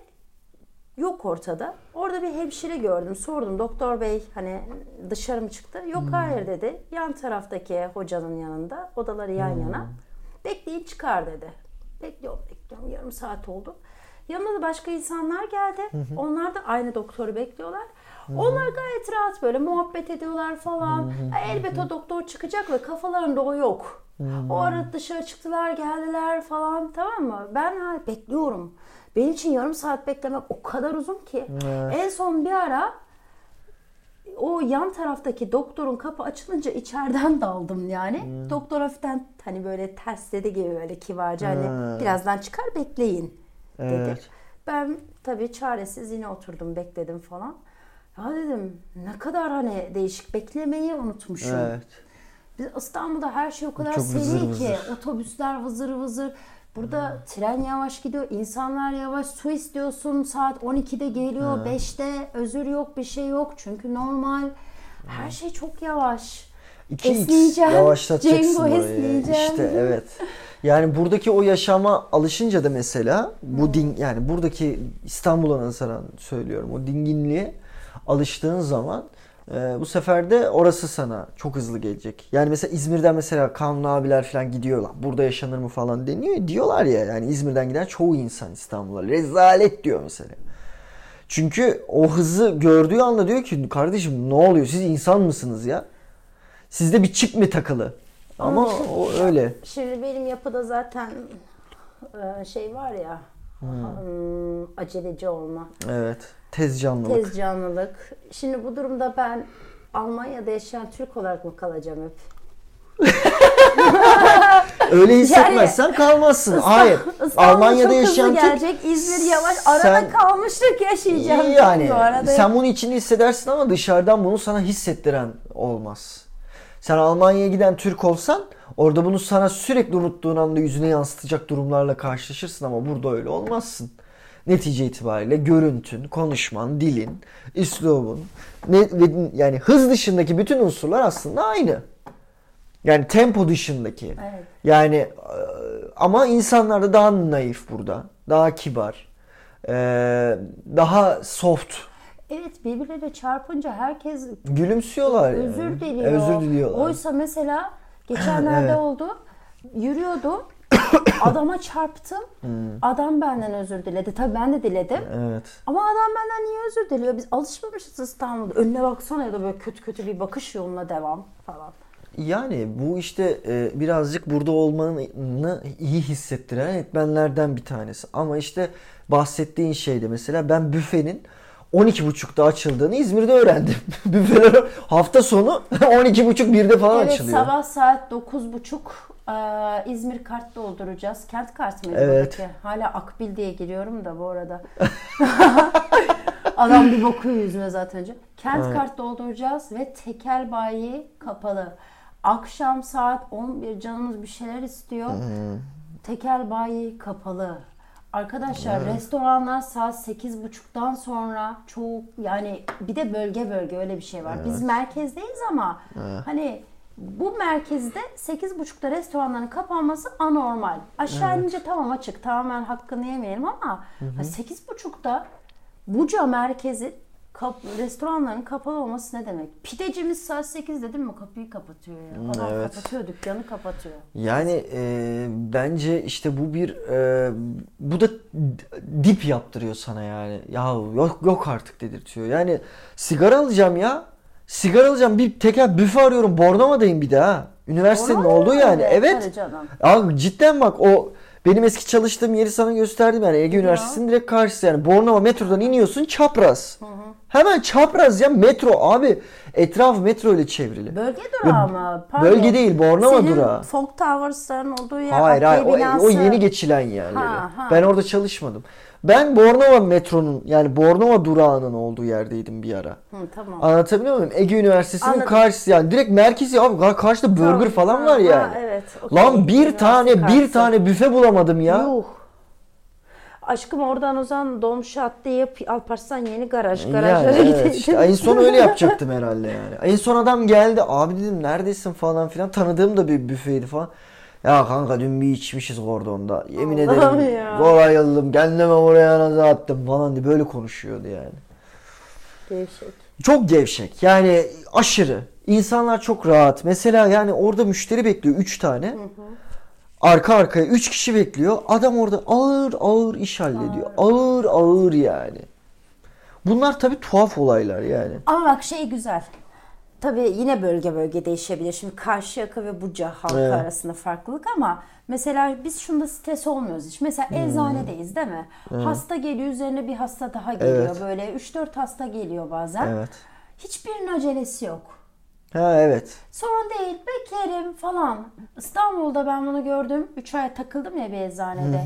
yok ortada. Orada bir hemşire gördüm. Sordum doktor bey hani dışarı mı çıktı? Yok hmm. hayır dedi. Yan taraftaki hocanın yanında odaları yan hmm. yana. Bekleyin çıkar dedi. Bekliyorum bekliyorum yarım saat oldu. Yanına da başka insanlar geldi. Hı Onlar da aynı doktoru bekliyorlar. Onlar gayet rahat böyle muhabbet ediyorlar falan. Elbet o doktor çıkacak ve kafalarında o yok. O arada dışarı çıktılar geldiler falan tamam mı? Ben bekliyorum. Benim için yarım saat beklemek o kadar uzun ki. Evet. En son bir ara o yan taraftaki doktorun kapı açılınca içeriden daldım yani. Hmm. Doktor hafiften hani böyle ters dedi gibi böyle kibarca hani hmm. birazdan çıkar bekleyin dedi. Evet. Ben tabii çaresiz yine oturdum bekledim falan. Ya dedim ne kadar hani değişik beklemeyi unutmuşum. Evet. Biz İstanbul'da her şey o kadar Çok seri vızır ki vızır. otobüsler vızır vızır. Burada hmm. tren yavaş gidiyor, insanlar yavaş. Su istiyorsun saat 12'de geliyor, hmm. 5'te özür yok, bir şey yok. Çünkü normal. Her şey çok yavaş. 2x yavaşlatacaksın Cengo esneyeceğim. İşte evet. Yani buradaki o yaşama alışınca da mesela bu hmm. din yani buradaki İstanbul'a nazaran söylüyorum o dinginliğe alıştığın zaman e, bu sefer de orası sana çok hızlı gelecek. Yani mesela İzmir'den mesela Kanun abiler falan gidiyorlar. Burada yaşanır mı falan deniyor. Diyorlar ya yani İzmir'den giden çoğu insan İstanbul'a. Rezalet diyor mesela. Çünkü o hızı gördüğü anda diyor ki kardeşim ne oluyor siz insan mısınız ya? Sizde bir çip mi takılı? Ama o öyle. Şimdi benim yapıda zaten e, şey var ya hmm, aceleci olma, Evet. Tez canlılık. tez canlılık. Şimdi bu durumda ben Almanya'da yaşayan Türk olarak mı kalacağım hep? Öyle hissetmezsen kalmazsın. Hayır. İstanbul Almanya'da çok yaşayan hızlı Türk gelecek. İzmir yavaş. Arada Sen- kalmışlık yaşayacağım. yani bu arada. sen bunu içinde hissedersin ama dışarıdan bunu sana hissettiren olmaz. Sen Almanya'ya giden Türk olsan orada bunu sana sürekli unuttuğun anda yüzüne yansıtacak durumlarla karşılaşırsın ama burada öyle olmazsın. Netice itibariyle görüntün, konuşman, dilin, üslubun ne, yani hız dışındaki bütün unsurlar aslında aynı. Yani tempo dışındaki. Evet. Yani e, ama insanlar da daha naif burada. Daha kibar. e, Daha soft. Evet birbirleriyle çarpınca herkes Gülümsüyorlar yani. özür diliyor. Özür diliyorlar. Oysa mesela geçenlerde Evet. oldu. Yürüyordum. Adama çarptım. Hmm. Adam benden özür diledi. Tabii ben de diledim. Evet. Ama adam benden niye özür diliyor? Biz alışmamışız İstanbul'da. Önüne baksana ya da böyle kötü kötü bir bakış yoluna devam falan. Yani bu işte e, birazcık burada olmanı iyi hissettiren etmenlerden bir tanesi. Ama işte bahsettiğin şeyde mesela ben büfenin 12.30'da açıldığını İzmir'de öğrendim. Büfeler hafta sonu 12.30 birde falan evet açılıyor. sabah saat 9.30 e, İzmir kart dolduracağız. Kent kart mıydı Evet. buradaki? Hala Akbil diye giriyorum da bu arada. Adam bir bakıyor yüzüme zaten önce. Kent kart dolduracağız ve tekel bayi kapalı. Akşam saat 11 canımız bir şeyler istiyor. Tekel bayi kapalı. Arkadaşlar restoranlar saat 8.30'dan sonra çok yani bir de bölge bölge öyle bir şey var. Biz merkezdeyiz ama hani bu merkezde 8.30'da restoranların kapanması anormal. Aşağı inince tamam açık. Tamamen hakkını yemeyelim ama ha, 8.30'da Buca merkezi kap- restoranların kapalı olması ne demek? Pidecimiz saat 8 dedim mi kapıyı kapatıyor ya. Adam evet. kapatıyor dükkanı kapatıyor. Yani e, bence işte bu bir e, bu da dip yaptırıyor sana yani. Ya yok yok artık dedirtiyor. Yani sigara alacağım ya. Sigara alacağım. Bir teker büfe arıyorum. Bornova'dayım bir daha. Üniversitenin Bornova olduğu yani. Evet. Abi cidden bak o benim eski çalıştığım yeri sana gösterdim yani Ege Üniversitesi'nin direkt karşısı yani Bornova metrodan iniyorsun çapraz. Hemen çapraz ya metro abi etraf metro ile çevrili. Bölge durağı mı? Pardon. Bölge değil, Bornova Senin durağı. Fog Towers'ların olduğu yer Hayır hayır o, binası. o yeni geçilen yerleri. Ha, ha. Ben orada çalışmadım. Ben Bornova metronun yani Bornova durağının olduğu yerdeydim bir ara. Hı, tamam. Anlatabiliyor muyum? Ege Üniversitesi'nin Anladım. karşısı yani direkt merkezi abi kar- karşıda burger falan Ha, var ha, yani. evet. Okey. Lan bir Üniversite tane bir karşısı. tane büfe bulamadım ya. Yuh. Aşkım oradan o zaman dolmuş atlayıp Alparslan yeni garaj. Yani Garajlara evet, gidelim. işte en son öyle yapacaktım herhalde yani. En son adam geldi abi dedim neredesin falan filan tanıdığım da bir büfeydi falan. Ya kanka dün bir içmişiz kordonda. Yemin Allah'ım ederim ya. gol ayıldım kendime oraya nazar attım falan diye böyle konuşuyordu yani. Gevşek. Çok gevşek yani aşırı. İnsanlar çok rahat. Mesela yani orada müşteri bekliyor 3 tane. Arka arkaya 3 kişi bekliyor. Adam orada ağır ağır iş hallediyor. Ağır ağır yani. Bunlar tabii tuhaf olaylar yani. Ama bak şey güzel. Tabii yine bölge bölge değişebilir. Şimdi Karşıyaka ve Buca halkı Evet. arasında farklılık ama mesela biz şunda stres olmuyoruz hiç. Mesela Hmm. eczanedeyiz değil mi? Hasta geliyor üzerine bir hasta daha geliyor. Evet. Böyle 3-4 hasta geliyor bazen. Evet. Hiçbirinin acelesi yok. Ha evet. Sorun değil beklerim falan. İstanbul'da ben bunu gördüm. 3 ay takıldım ya bir eczanede.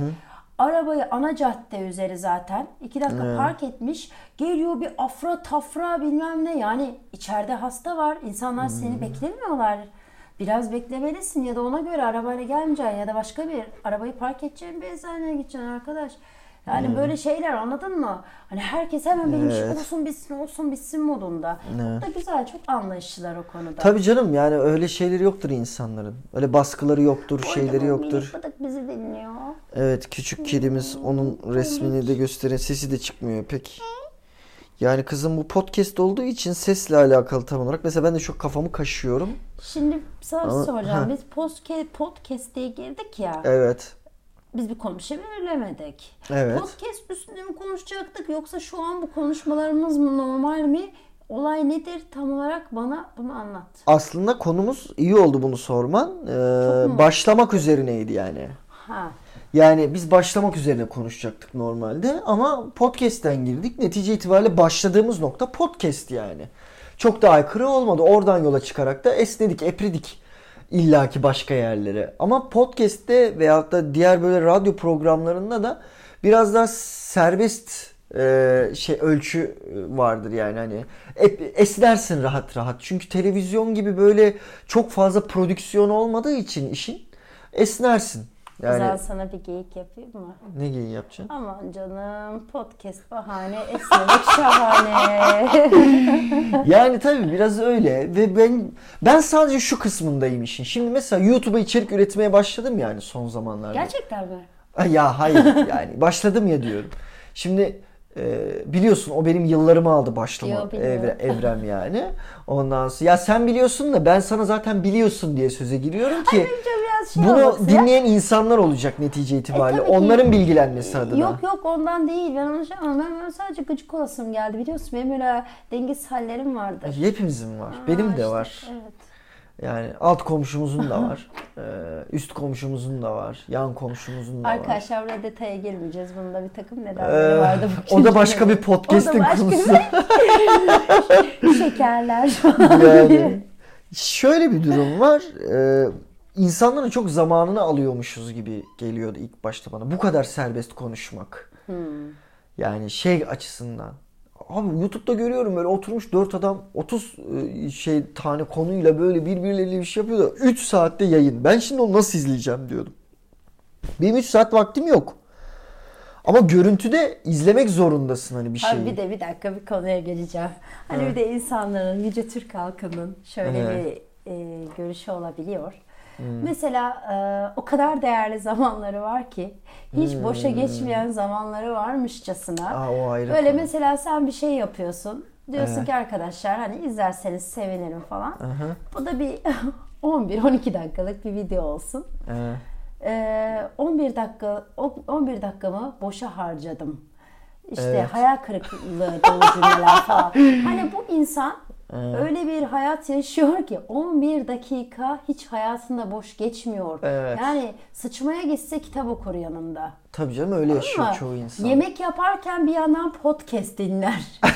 Arabayı ana cadde üzeri zaten. 2 dakika park etmiş. Geliyor bir afra tafra bilmem ne. Yani içeride hasta var. İnsanlar seni beklemiyorlar. Biraz beklemelisin ya da ona göre arabayla gelmeyeceksin ya da başka bir arabayı park edeceğin bir eczaneye gideceksin arkadaş. Yani böyle şeyler anladın mı? Hani herkes hemen benim işim Evet. olsun bitsin olsun bitsin modunda. Bu da güzel çok anlayışlılar o konuda. Tabii canım yani öyle şeyleri yoktur insanların. Öyle baskıları yoktur, şeyleri Minik yoktur. bıdık bizi dinliyor. Evet küçük kedimiz onun resmini de gösterin. Sesi de çıkmıyor pek. Yani kızım bu podcast olduğu için sesle alakalı tam olarak. Mesela ben de çok kafamı kaşıyorum. Şimdi sana şey Ama- soracağım. ha. Biz podcast, podcast diye girdik ya. Evet. Biz bir konu bir şey belirlemedik. Evet. Podcast üstünde mi konuşacaktık yoksa şu an bu konuşmalarımız mı normal mi? olay nedir tam olarak bana bunu anlat. Aslında konumuz iyi oldu bunu sorman. Ee, başlamak üzerineydi yani. Ha. Yani biz başlamak üzerine konuşacaktık normalde ama podcast'ten girdik. Netice itibariyle başladığımız nokta podcast yani. Çok da aykırı olmadı. Oradan yola çıkarak da esnedik, epridik illaki başka yerlere. Ama podcast'te veyahut da diğer böyle radyo programlarında da biraz daha serbest e, şey ölçü vardır yani hani esnersin rahat rahat. Çünkü televizyon gibi böyle çok fazla prodüksiyon olmadığı için işin esnersin. Yani Güzel sana bir geyik yapayım mı? ne giyin yapacaksın? Aman canım podcast bahane esnemek şahane. Yani tabii biraz öyle ve ben ben sadece şu kısmındayım işin. Şimdi mesela YouTube'a içerik üretmeye başladım yani son zamanlarda. Gerçekten mi? Ya hayır yani başladım ya diyorum. Şimdi e, biliyorsun o benim yıllarımı aldı başlama Yo, evre- evrem yani. Ondan sonra ya sen biliyorsun da ben sana zaten biliyorsun diye söze giriyorum ki şey bunu olması ya. dinleyen insanlar olacak netice itibariyle. ki. Onların bilgilenmesi adına. Yok yok ondan değil. Ben onu şey ben, ben sadece gıcık olasım geldi. Biliyorsun benim öyle dengesiz hallerim vardır. Hepimizin var. Benim Aa, de işte, var. Evet. Yani alt komşumuzun da var. Ee, üst komşumuzun da var. Yan komşumuzun da var. Arkadaşlar detaya girmeyeceğiz. Bunda bir takım Ee, nedenleri vardı. bu o da başka bir podcast'in başka konusu. bir- Şekerler falan. yani şöyle bir durum var. Ee, insanların çok zamanını alıyormuşuz gibi geliyordu ilk başta bana. Bu kadar serbest konuşmak. Hmm. Yani şey açısından. Abi YouTube'da görüyorum böyle oturmuş 4 adam 30 e, şey tane konuyla böyle birbirleriyle bir şey yapıyor da 3 saatte yayın. Ben şimdi onu nasıl izleyeceğim diyordum. Benim 3 saat vaktim yok. Ama görüntüde izlemek zorundasın hani bir şeyi. Abi bir de bir dakika bir konuya geleceğim. Hani bir de insanların, Yüce Türk halkının şöyle Evet. bir e, görüşü olabiliyor. Hmm. Mesela e, o kadar değerli zamanları var ki hiç boşa Hmm. geçmeyen zamanları varmışçasına. Aa, o ayrı Böyle konu. mesela sen bir şey yapıyorsun. Diyorsun Evet. ki arkadaşlar hani izlerseniz sevinirim falan. Aha, Bu da bir 11-12 dakikalık bir video olsun. evet. Ee, 11 dakika o- 11 dakikamı boşa harcadım. İşte Evet. hayal kırıklığı dolu cümleler falan. Hani bu insan öyle bir hayat yaşıyor ki 11 dakika hiç hayatında boş geçmiyor. Evet. Yani sıçmaya gitse kitap okur yanında. Tabii canım öyle yaşıyor Ama çoğu insan. yemek yaparken bir yandan podcast dinler.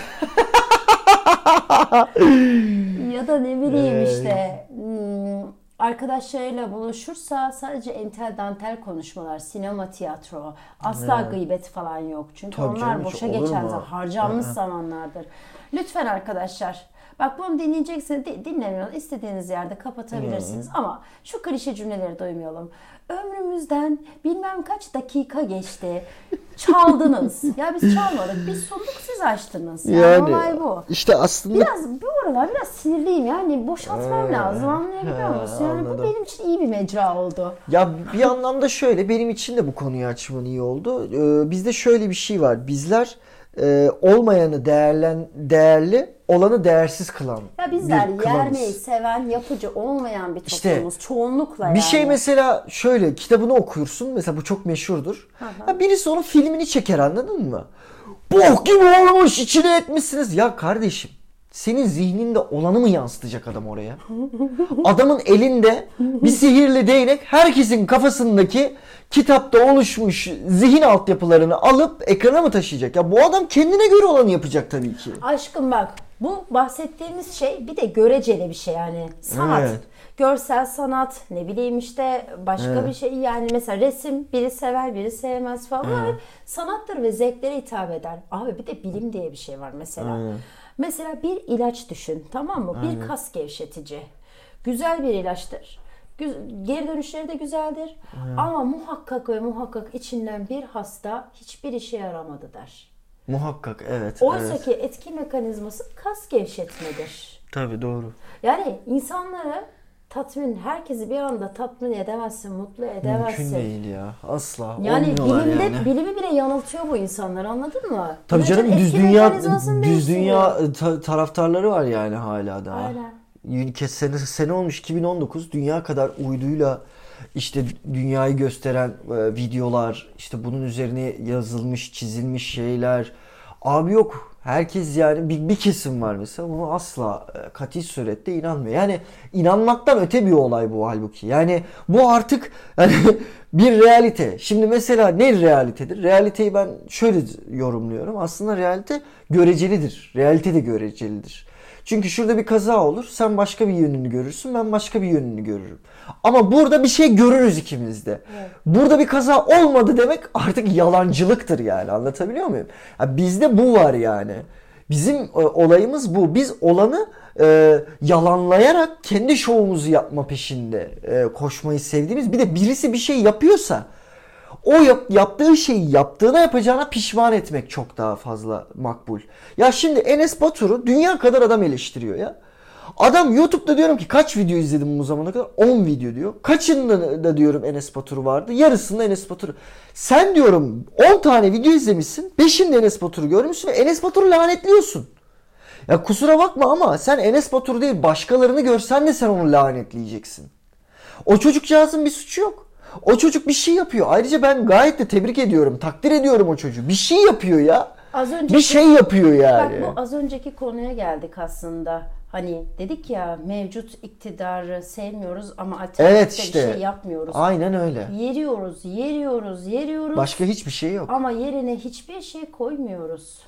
ya da ne bileyim Ee. işte hmm, arkadaşlarıyla buluşursa sadece entel dantel konuşmalar, sinema, tiyatro, asla gıybet falan yok. Çünkü Tabii onlar canım, boşa geçen zaman, harcanmış hı. zamanlardır. Lütfen arkadaşlar Bak bunu dinleyeceksiniz, di- dinlemiyorsunuz. istediğiniz yerde kapatabilirsiniz. Ama şu klişe cümleleri duymayalım. Ömrümüzden bilmem kaç dakika geçti. Çaldınız. ya biz çalmadık. Biz sunduk siz açtınız. Yani, olay bu. işte aslında Biraz bu aralar biraz sinirliyim yani boşaltmam Ee, lazım anlayabiliyor he, musun? Yani bu anladım. benim için iyi bir mecra oldu. Ya bir anlamda şöyle benim için de bu konuyu açman iyi oldu. Ee, bizde şöyle bir şey var. Bizler e, olmayanı değerlen değerli, olanı değersiz kılan Ya bizler bir yermeyi seven, yapıcı olmayan bir İşte, toplumuz çoğunlukla Bir yani. şey mesela şöyle kitabını okursun. Mesela bu çok meşhurdur. Ha, birisi onun filmini çeker anladın mı? Bok gibi olmuş içine etmişsiniz. Ya kardeşim senin zihninde olanı mı yansıtacak adam oraya? Adamın elinde bir sihirli değnek herkesin kafasındaki kitapta oluşmuş zihin altyapılarını alıp ekrana mı taşıyacak? Ya bu adam kendine göre olanı yapacak tabii ki. Aşkım bak bu bahsettiğimiz şey bir de göreceli bir şey yani sanat. Evet. Görsel sanat ne bileyim işte başka Evet. bir şey yani mesela resim biri sever biri sevmez falan Evet. sanattır ve zevklere hitap eder. Abi bir de bilim diye bir şey var mesela. Aynen. Mesela bir ilaç düşün tamam mı? Bir kas gevşetici. Güzel bir ilaçtır. Geri dönüşleri de güzeldir. Ama muhakkak ve muhakkak içinden bir hasta hiçbir işe yaramadı der. Muhakkak evet. Oysa evet. ki etki mekanizması kas gevşetmedir. Tabii doğru. Yani insanları tatmin, herkesi bir anda tatmin edemezsin, mutlu edemezsin. Mümkün değil ya. Asla. Yani bilimde yani. bilimi bile yanıltıyor bu insanlar anladın mı? Tabii canım düz dünya düz dünya e, ta- taraftarları var yani hala daha. Aynen. Sene, sene olmuş 2019 dünya kadar uyduyla işte dünyayı gösteren e, videolar işte bunun üzerine yazılmış çizilmiş şeyler abi yok Herkes yani bir, bir kesim var mesela bunu asla e, kati surette inanmıyor. Yani inanmaktan öte bir olay bu halbuki. Yani bu artık yani bir realite. Şimdi mesela ne realitedir? Realiteyi ben şöyle yorumluyorum. Aslında realite görecelidir. Realite de görecelidir. Çünkü şurada bir kaza olur. Sen başka bir yönünü görürsün. Ben başka bir yönünü görürüm. Ama burada bir şey görürüz ikimiz de. Evet. Burada bir kaza olmadı demek artık yalancılıktır yani. Anlatabiliyor muyum? Ya bizde bu var yani. Bizim e, olayımız bu. Biz olanı e, yalanlayarak kendi şovumuzu yapma peşinde e, koşmayı sevdiğimiz. Bir de birisi bir şey yapıyorsa o yap, yaptığı şeyi yaptığına yapacağına pişman etmek çok daha fazla makbul. Ya şimdi Enes Batur'u dünya kadar adam eleştiriyor ya. Adam YouTube'da diyorum ki kaç video izledim bu zamana kadar? 10 video diyor. Kaçında da diyorum Enes Batur vardı? Yarısında Enes Batur. Sen diyorum 10 tane video izlemişsin. 5'inde Enes Batur'u görmüşsün ve Enes Batur'u lanetliyorsun. Ya kusura bakma ama sen Enes Batur değil başkalarını görsen de sen onu lanetleyeceksin. O çocukcağızın bir suçu yok. O çocuk bir şey yapıyor. Ayrıca ben gayet de tebrik ediyorum, takdir ediyorum o çocuğu. Bir şey yapıyor ya. Az önceki, Bir şey yapıyor yani. Bak bu az önceki konuya geldik aslında. Hani dedik ya mevcut iktidarı sevmiyoruz ama alternatifte Evet işte. bir şey yapmıyoruz. Aynen öyle. Yeriyoruz, yeriyoruz, yeriyoruz. Başka hiçbir şey yok. Ama yerine hiçbir şey koymuyoruz.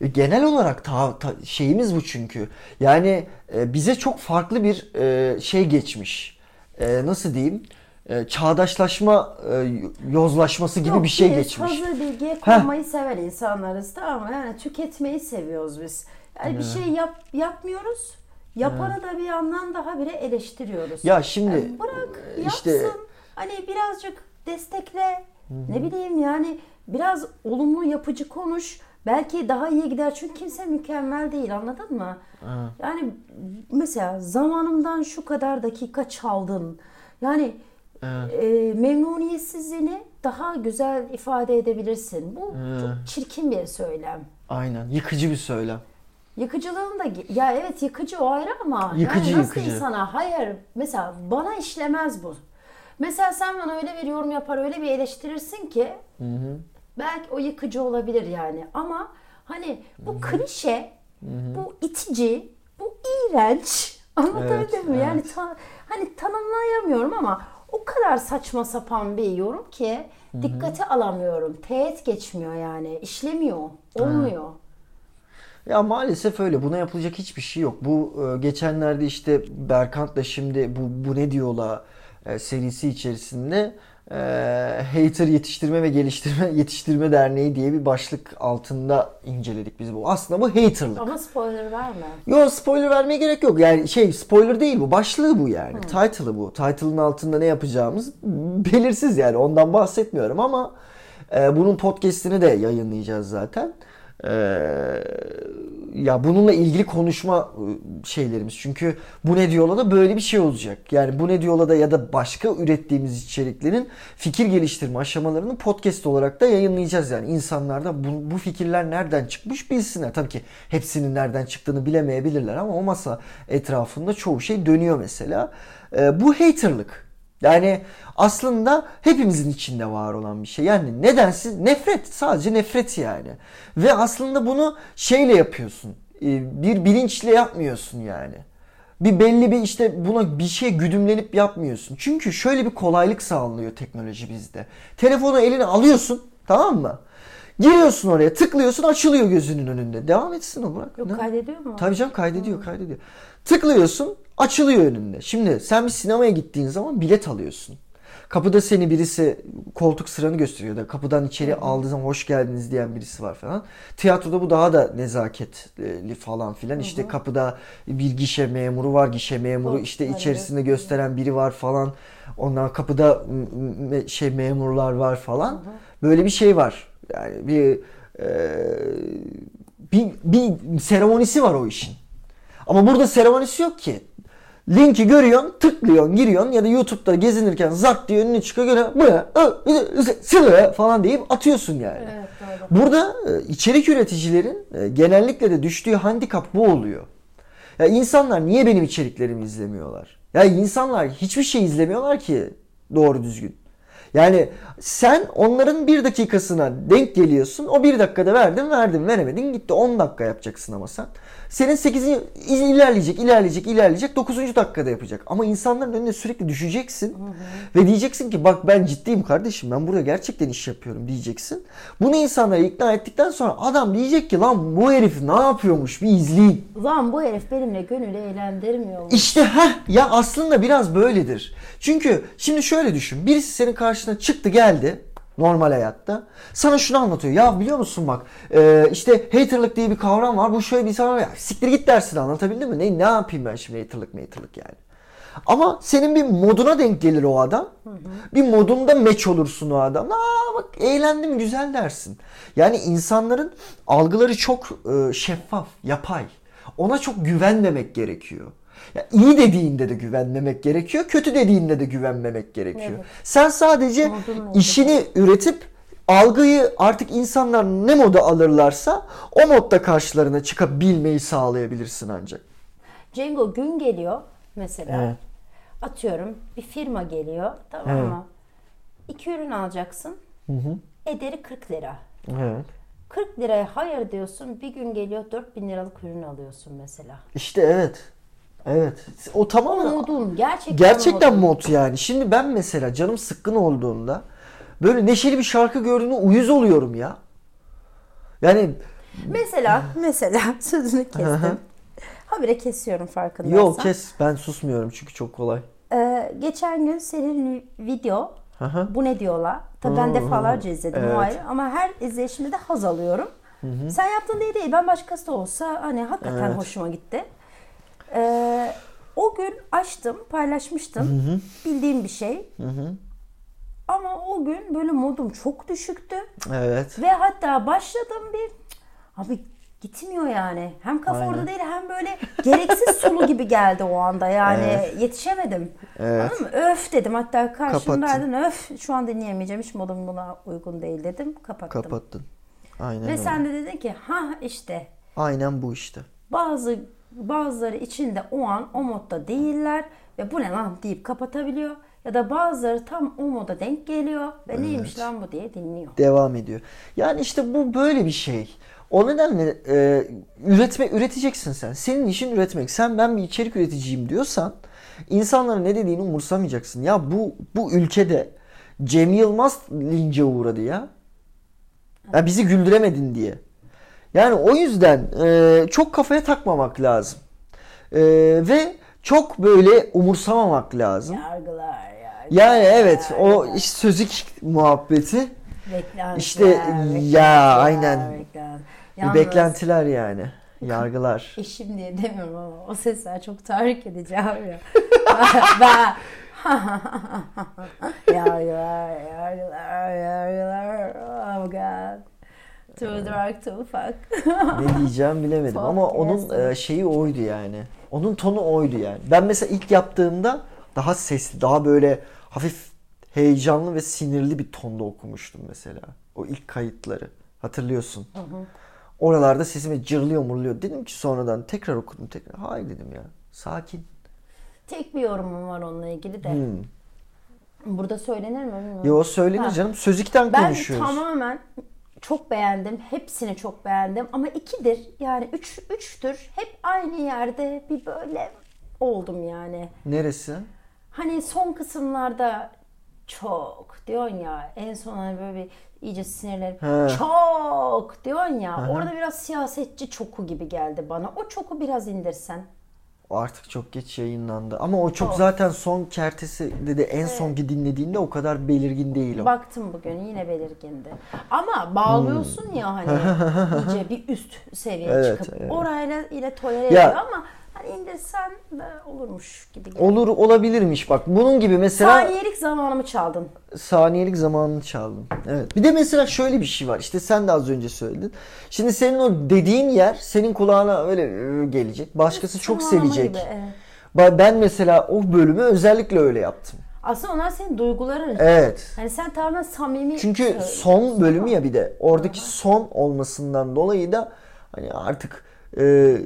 E, Genel olarak ta, ta- şeyimiz bu çünkü. Yani e, bize çok farklı bir e, şey geçmiş. E, nasıl diyeyim? E, çağdaşlaşma, e, yozlaşması gibi Yok, bir şey biz geçmiş. hazır bilgiye konmayı seven insanlarız tamam mı? Yani tüketmeyi seviyoruz biz. Yani bir şey yap, yapmıyoruz. Yapanı da bir yandan daha bile eleştiriyoruz. Ya şimdi Yani bırak e, yapsın. işte Hani birazcık destekle. Ne bileyim yani biraz olumlu yapıcı konuş. Belki daha iyi gider. Çünkü kimse mükemmel değil anladın mı? Yani mesela zamanımdan şu kadar dakika çaldın. Yani e, memnuniyetsizliğini daha güzel ifade edebilirsin. Bu çok çirkin bir söylem. aynen yıkıcı bir söylem. Yıkıcılığın da ya evet yıkıcı o ayrı ama Yıkıcı, yani nasıl yıkıcı. insana hayır mesela bana işlemez bu. Mesela sen bana öyle bir yorum yapar öyle bir eleştirirsin ki belki o yıkıcı olabilir yani ama hani bu klişe bu itici bu iğrenç anlatabildim Evet, mi? Yani ta- hani tanımlayamıyorum ama o kadar saçma sapan bir yorum ki dikkate alamıyorum. Teğet geçmiyor yani. işlemiyor. Olmuyor. Ya maalesef öyle. Buna yapılacak hiçbir şey yok. Bu e, geçenlerde işte Berkant'la şimdi bu bu ne diyorlar e, serisi içerisinde e, Hater Yetiştirme ve Geliştirme Yetiştirme Derneği diye bir başlık altında inceledik biz bu. Aslında bu haterlık. Ama spoiler verme. Yo spoiler vermeye gerek yok. Yani şey spoiler değil bu. Başlığı bu yani. Title'ı bu. Title'ın altında ne yapacağımız belirsiz yani. Ondan bahsetmiyorum ama e, bunun podcast'ini de yayınlayacağız zaten. E, ya bununla ilgili konuşma e, şeylerimiz. Çünkü bu ne diyorla da böyle bir şey olacak. Yani bu ne diyorla da ya da başka ürettiğimiz içeriklerin fikir geliştirme aşamalarını podcast olarak da yayınlayacağız. Yani insanlar da bu, bu fikirler nereden çıkmış bilsinler. Tabii ki hepsinin nereden çıktığını bilemeyebilirler ama o masa etrafında çoğu şey dönüyor mesela. E, bu haterlık. Yani aslında hepimizin içinde var olan bir şey. Yani nedensiz nefret. Sadece nefret yani. Ve aslında bunu şeyle yapıyorsun. Ee, Bir bilinçle yapmıyorsun yani. Bir belli bir işte buna bir şey güdümlenip yapmıyorsun. Çünkü şöyle bir kolaylık sağlanıyor teknoloji bizde. Telefonu eline alıyorsun tamam mı? Giriyorsun oraya tıklıyorsun açılıyor gözünün önünde. Devam etsin o bırak. Yok Ne? kaydediyor mu? Tabii canım kaydediyor kaydediyor. Tıklıyorsun açılıyor önünde. Şimdi sen bir sinemaya gittiğin zaman bilet alıyorsun. Kapıda seni birisi koltuk sıranı gösteriyor da kapıdan içeri aldığı zaman hoş geldiniz diyen birisi var falan. Tiyatroda bu daha da nezaketli falan filan. İşte kapıda bir gişe memuru var. Gişe memuru işte içerisinde gösteren biri var falan. Ondan kapıda şey memurlar var falan. Böyle bir şey var. Yani bir e, bir, bir seremonisi var o işin. Ama burada seremonisi yok ki. Linki görüyorsun, tıklıyorsun, giriyorsun ya da YouTube'da gezinirken zart diye önüne çıkıyor göre bu ne? Sıra falan deyip atıyorsun yani. Evet doğru. Burada e, içerik üreticilerin e, genellikle de düştüğü handikap bu oluyor. Ya insanlar niye benim içeriklerimi izlemiyorlar? Ya insanlar hiçbir şey izlemiyorlar ki doğru düzgün. Yani sen onların bir dakikasına denk geliyorsun. O bir dakikada verdin verdin veremedin gitti 10 dakika yapacaksın ama sen. Senin 8. ilerleyecek ilerleyecek ilerleyecek 9. dakikada yapacak. Ama insanların önüne sürekli düşeceksin. Ve diyeceksin ki bak ben ciddiyim kardeşim ben burada gerçekten iş yapıyorum diyeceksin. Bunu insanlara ikna ettikten sonra adam diyecek ki lan bu herif ne yapıyormuş bir izleyin. Lan bu herif benimle gönül eğlendirmiyor. İşte ha ya aslında biraz böyledir. Çünkü şimdi şöyle düşün. Birisi senin karşına çıktı geldi normal hayatta. Sana şunu anlatıyor. Ya biliyor musun bak e, işte haterlık diye bir kavram var. Bu şöyle bir insan var. Ya, siktir git dersin anlatabildim mi? Ne, ne yapayım ben şimdi haterlık haterlık yani. Ama senin bir moduna denk gelir o adam. Bir modunda meç olursun o adam. Aa bak eğlendim güzel dersin. Yani insanların algıları çok e, şeffaf, yapay. Ona çok güvenmemek gerekiyor. Ya iyi dediğinde de güvenmemek gerekiyor, kötü dediğinde de güvenmemek gerekiyor. Evet. Sen sadece işini üretip algıyı artık insanlar ne moda alırlarsa o modda karşılarına çıkabilmeyi sağlayabilirsin ancak. Cengo gün geliyor mesela. Evet. Atıyorum bir firma geliyor tamam Evet. mı? İki ürün alacaksın. Ederi 40 lira. Evet. 40 liraya hayır diyorsun. Bir gün geliyor 4000 liralık ürün alıyorsun mesela. İşte evet. Evet. O tamamen Modun gerçekten gerçekten modun. mod yani. Şimdi ben mesela canım sıkkın olduğunda böyle neşeli bir şarkı gördüğümde uyuz oluyorum ya. Yani Mesela mesela sözünü kestim. Habire kesiyorum farkındaysan. yok kes ben susmuyorum çünkü çok kolay. Ee, geçen gün senin video Aha. bu ne diyorlar. Tabii ben defalarca izledim o evet. ayrı ama her izleyişimde de haz alıyorum. Sen yaptın diye değil ben başkası da olsa hani hakikaten Evet. hoşuma gitti. Ee, o gün açtım paylaşmıştım bildiğim bir şey. Ama o gün böyle modum çok düşüktü. Evet. Ve hatta başladım bir abi gitmiyor yani. Hem kafa Aynen. orada değil hem böyle gereksiz sulu gibi geldi o anda. Yani Evet. yetişemedim. Evet. Anladın mı? Öf dedim. Hatta karşımdaydın öf şu an dinleyemeyeceğim. Hiç modum buna uygun değil dedim. Kapattım. Kapattın. Aynen Ve öyle. sen de dedin ki ha işte Aynen bu işte. bazı bazıları içinde o an o modda değiller ve bu ne lan deyip kapatabiliyor. Ya da bazıları tam o moda denk geliyor ve neymiş lan bu diye dinliyor. Devam ediyor. Yani işte bu böyle bir şey. O nedenle e, üretme üreteceksin sen. Senin işin üretmek. Sen ben bir içerik üreticiyim diyorsan insanların ne dediğini umursamayacaksın. Ya bu bu ülkede Cem Yılmaz lince uğradı ya. ya bizi güldüremedin diye. Yani o yüzden e, çok kafaya takmamak lazım. E, ve çok böyle umursamamak lazım. Yargılar yargılar. Yani evet o yargılar. iş sözlük muhabbeti Beklentiler, İşte beklentiler, ya, aynen. beklent- bir Yalnız beklentiler yani. Yargılar. eşim diye demiyorum ama o sesler çok tahrik edici abi ya. ben yargılar, yargılar, yargılar. Oh god. Too dark, too fuck. ne diyeceğim bilemedim ama onun e, şeyi oydu yani. Onun tonu oydu yani. Ben mesela ilk yaptığımda daha sesli, daha böyle hafif heyecanlı ve sinirli bir tonda okumuştum mesela. O ilk kayıtları. Hatırlıyorsun. Oralarda sesime cırlıyor murluyor. Dedim ki sonradan tekrar okudum tekrar. Hayır dedim ya. Sakin. Tek bir yorumum var onunla ilgili de. Burada söylenir mi bilmiyorum. Yo söylenir Ha. canım. Sözlükten Ben konuşuyoruz. tamamen çok beğendim. Hepsini çok beğendim. Ama ikidir yani üç, üçtür. Hep aynı yerde bir böyle oldum yani. Neresi? Hani son kısımlarda çok diyorsun ya en son hani böyle bir iyice sinirlenip He. çok diyorsun ya orada biraz siyasetçi çoku gibi geldi bana. O çoku biraz indirsen. O artık çok geç yayınlandı. Ama o çok zaten son kertesi dedi en sonki dinlediğinde o kadar belirgin değil o. Baktım bugün yine belirgindi. Ama bağlıyorsun ya hani iyice bir üst seviyeye Hmm. Evet, çıkıp evet. orayla ile tolere ediyor ama indirsen de olurmuş gibi geldi. Olur olabilirmiş bak. Bunun gibi mesela Saniyelik zamanımı çaldın. saniyelik zamanını çaldın. Evet. Bir de mesela şöyle bir şey var. İşte sen de az önce söyledin. Şimdi senin o dediğin yer senin kulağına öyle "Ü" gelecek. Başkası çok sevecek. gibi, evet. Ben mesela o bölümü özellikle öyle yaptım. Aslında onlar senin duyguların. Evet. Hani sen tamamen samimi Çünkü son bölümü ya bir de oradaki son olmasından dolayı da hani artık e,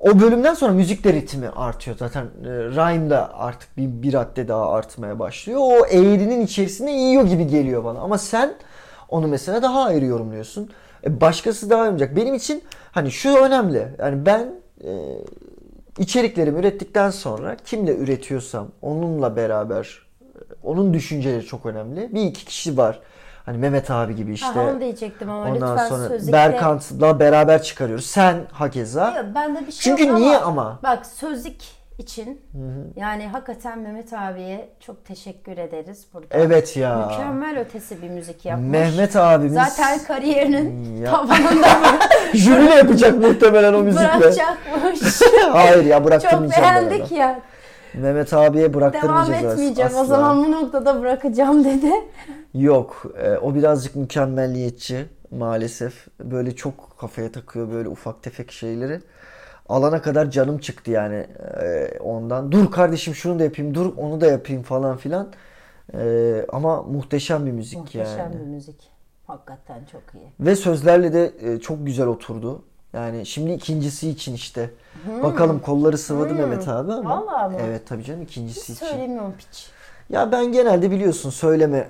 o bölümden sonra müzik ritmi artıyor zaten. E, rhyme da artık bir, bir radde daha artmaya başlıyor. O eğrinin içerisine yiyor gibi geliyor bana. Ama sen onu mesela daha ayrı yorumluyorsun. E, başkası daha yorumlayacak. Benim için hani şu önemli. Yani ben e, içeriklerimi ürettikten sonra kimle üretiyorsam onunla beraber e, onun düşünceleri çok önemli. Bir iki kişi var. Hani Mehmet abi gibi işte. Ha, onu diyecektim ama Ondan lütfen sonra sözlükte... Berkant'la beraber çıkarıyoruz. Sen hakeza. Yok, bende bir şey Çünkü yok niye ama? Bak sözlük için yani hakikaten Mehmet abiye çok teşekkür ederiz burada. Evet ya. Mükemmel ötesi bir müzik yapmış. Mehmet abimiz Zaten kariyerinin Ya. tavanında jüriyle yapacak muhtemelen o müzikle. bırakacakmış. Hayır ya çok bıraktırmayacağım. ben beğendik ya. Mehmet abiye Devam bıraktırmayacağız etmeyeceğim asla. o zaman bu noktada bırakacağım dedi. Yok. e, o birazcık mükemmelliyetçi maalesef. Böyle çok kafaya takıyor böyle ufak tefek şeyleri. Alana kadar canım çıktı yani e, ondan. Dur kardeşim şunu da yapayım, dur onu da yapayım falan filan. E, ama muhteşem bir müzik Muhteşem yani. bir müzik. Hakikaten çok iyi. Ve sözlerle de e, çok güzel oturdu. Yani şimdi ikincisi için işte. Bakalım kolları sıvadı Mehmet abi ama. Hmm. Vallahi mi? Evet tabii canım ikincisi için. Söylemiyorum piç. Ya ben genelde biliyorsun söyleme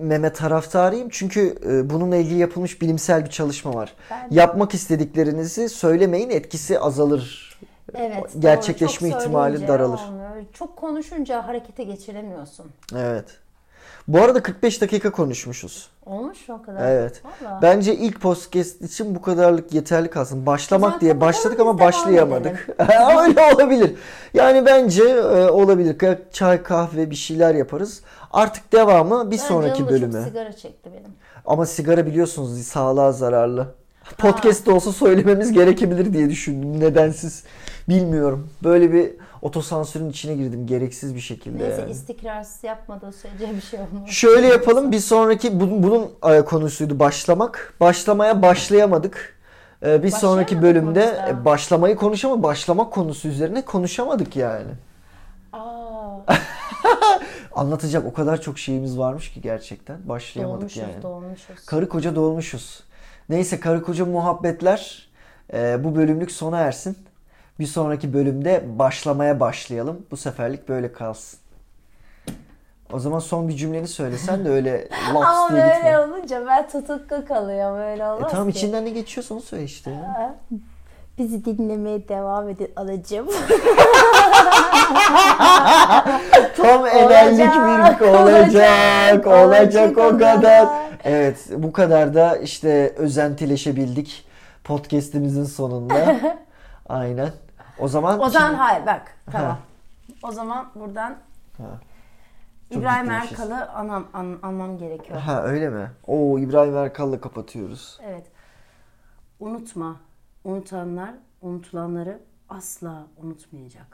meme taraftarıyım. Çünkü e, bununla ilgili yapılmış bilimsel bir çalışma var. Ben- Yapmak istediklerinizi söylemeyin etkisi azalır. Evet. doğru. Gerçekleşme Çok ihtimali daralır. olmuyor. Çok konuşunca harekete geçiremiyorsun. Evet. Bu arada 45 dakika konuşmuşuz. Olmuş mu o kadar? Evet. Vallahi. Bence ilk podcast için bu kadarlık yeterli kalsın. Başlamak Zaten diye başladık ama başlayamadık. Öyle olabilir. Yani bence e, olabilir. Çay, kahve bir şeyler yaparız. Artık devamı bir Ben sonraki bölüme. Çok sigara çekti benim. Ama sigara biliyorsunuz sağlığa zararlı. Podcast olsa söylememiz gerekebilir diye düşündüm. Nedensiz bilmiyorum. Böyle bir otosansürün içine girdim gereksiz bir şekilde. Neyse yani. istikrarsız yapmadığı sürece bir şey olmaz. Şöyle yapalım. Bir sonraki bu- bunun e, konusuydu başlamak. Başlamaya başlayamadık. E, Bir sonraki bölümde daha? e, başlamayı konuşamadık. Başlamak konusu üzerine konuşamadık yani. Aa, Anlatacak o kadar çok şeyimiz varmış ki gerçekten. Başlayamadık dolmuşuz yani. dolmuşuz. Karı koca dolmuşuz. Neyse karı koca muhabbetler e, bu bölümlük sona ersin. Bir sonraki bölümde başlamaya başlayalım. Bu seferlik böyle kalsın. O zaman son bir cümleni söylesen de öyle laps Ama diye böyle gitme. olunca ben tutuklu kalıyorum. Öyle E olmaz tamam ki. içinden ne geçiyorsa onu söyle işte. ya. Bizi dinlemeye devam edin alacağım. Tam enerjik bir olacak, olacak o kadar. Evet bu kadar da işte özentileşebildik podcast'imizin sonunda. Aynen. O zaman O zaman hayır bak tamam. Ha. O zaman buradan Ha. Çok İbrahim ciddiymişiz. Erkal'ı anam, an, anmam gerekiyor. Ha öyle mi? Oo İbrahim Erkal'la kapatıyoruz. Evet. Unutma. Unutanlar unutulanları asla unutmayacak.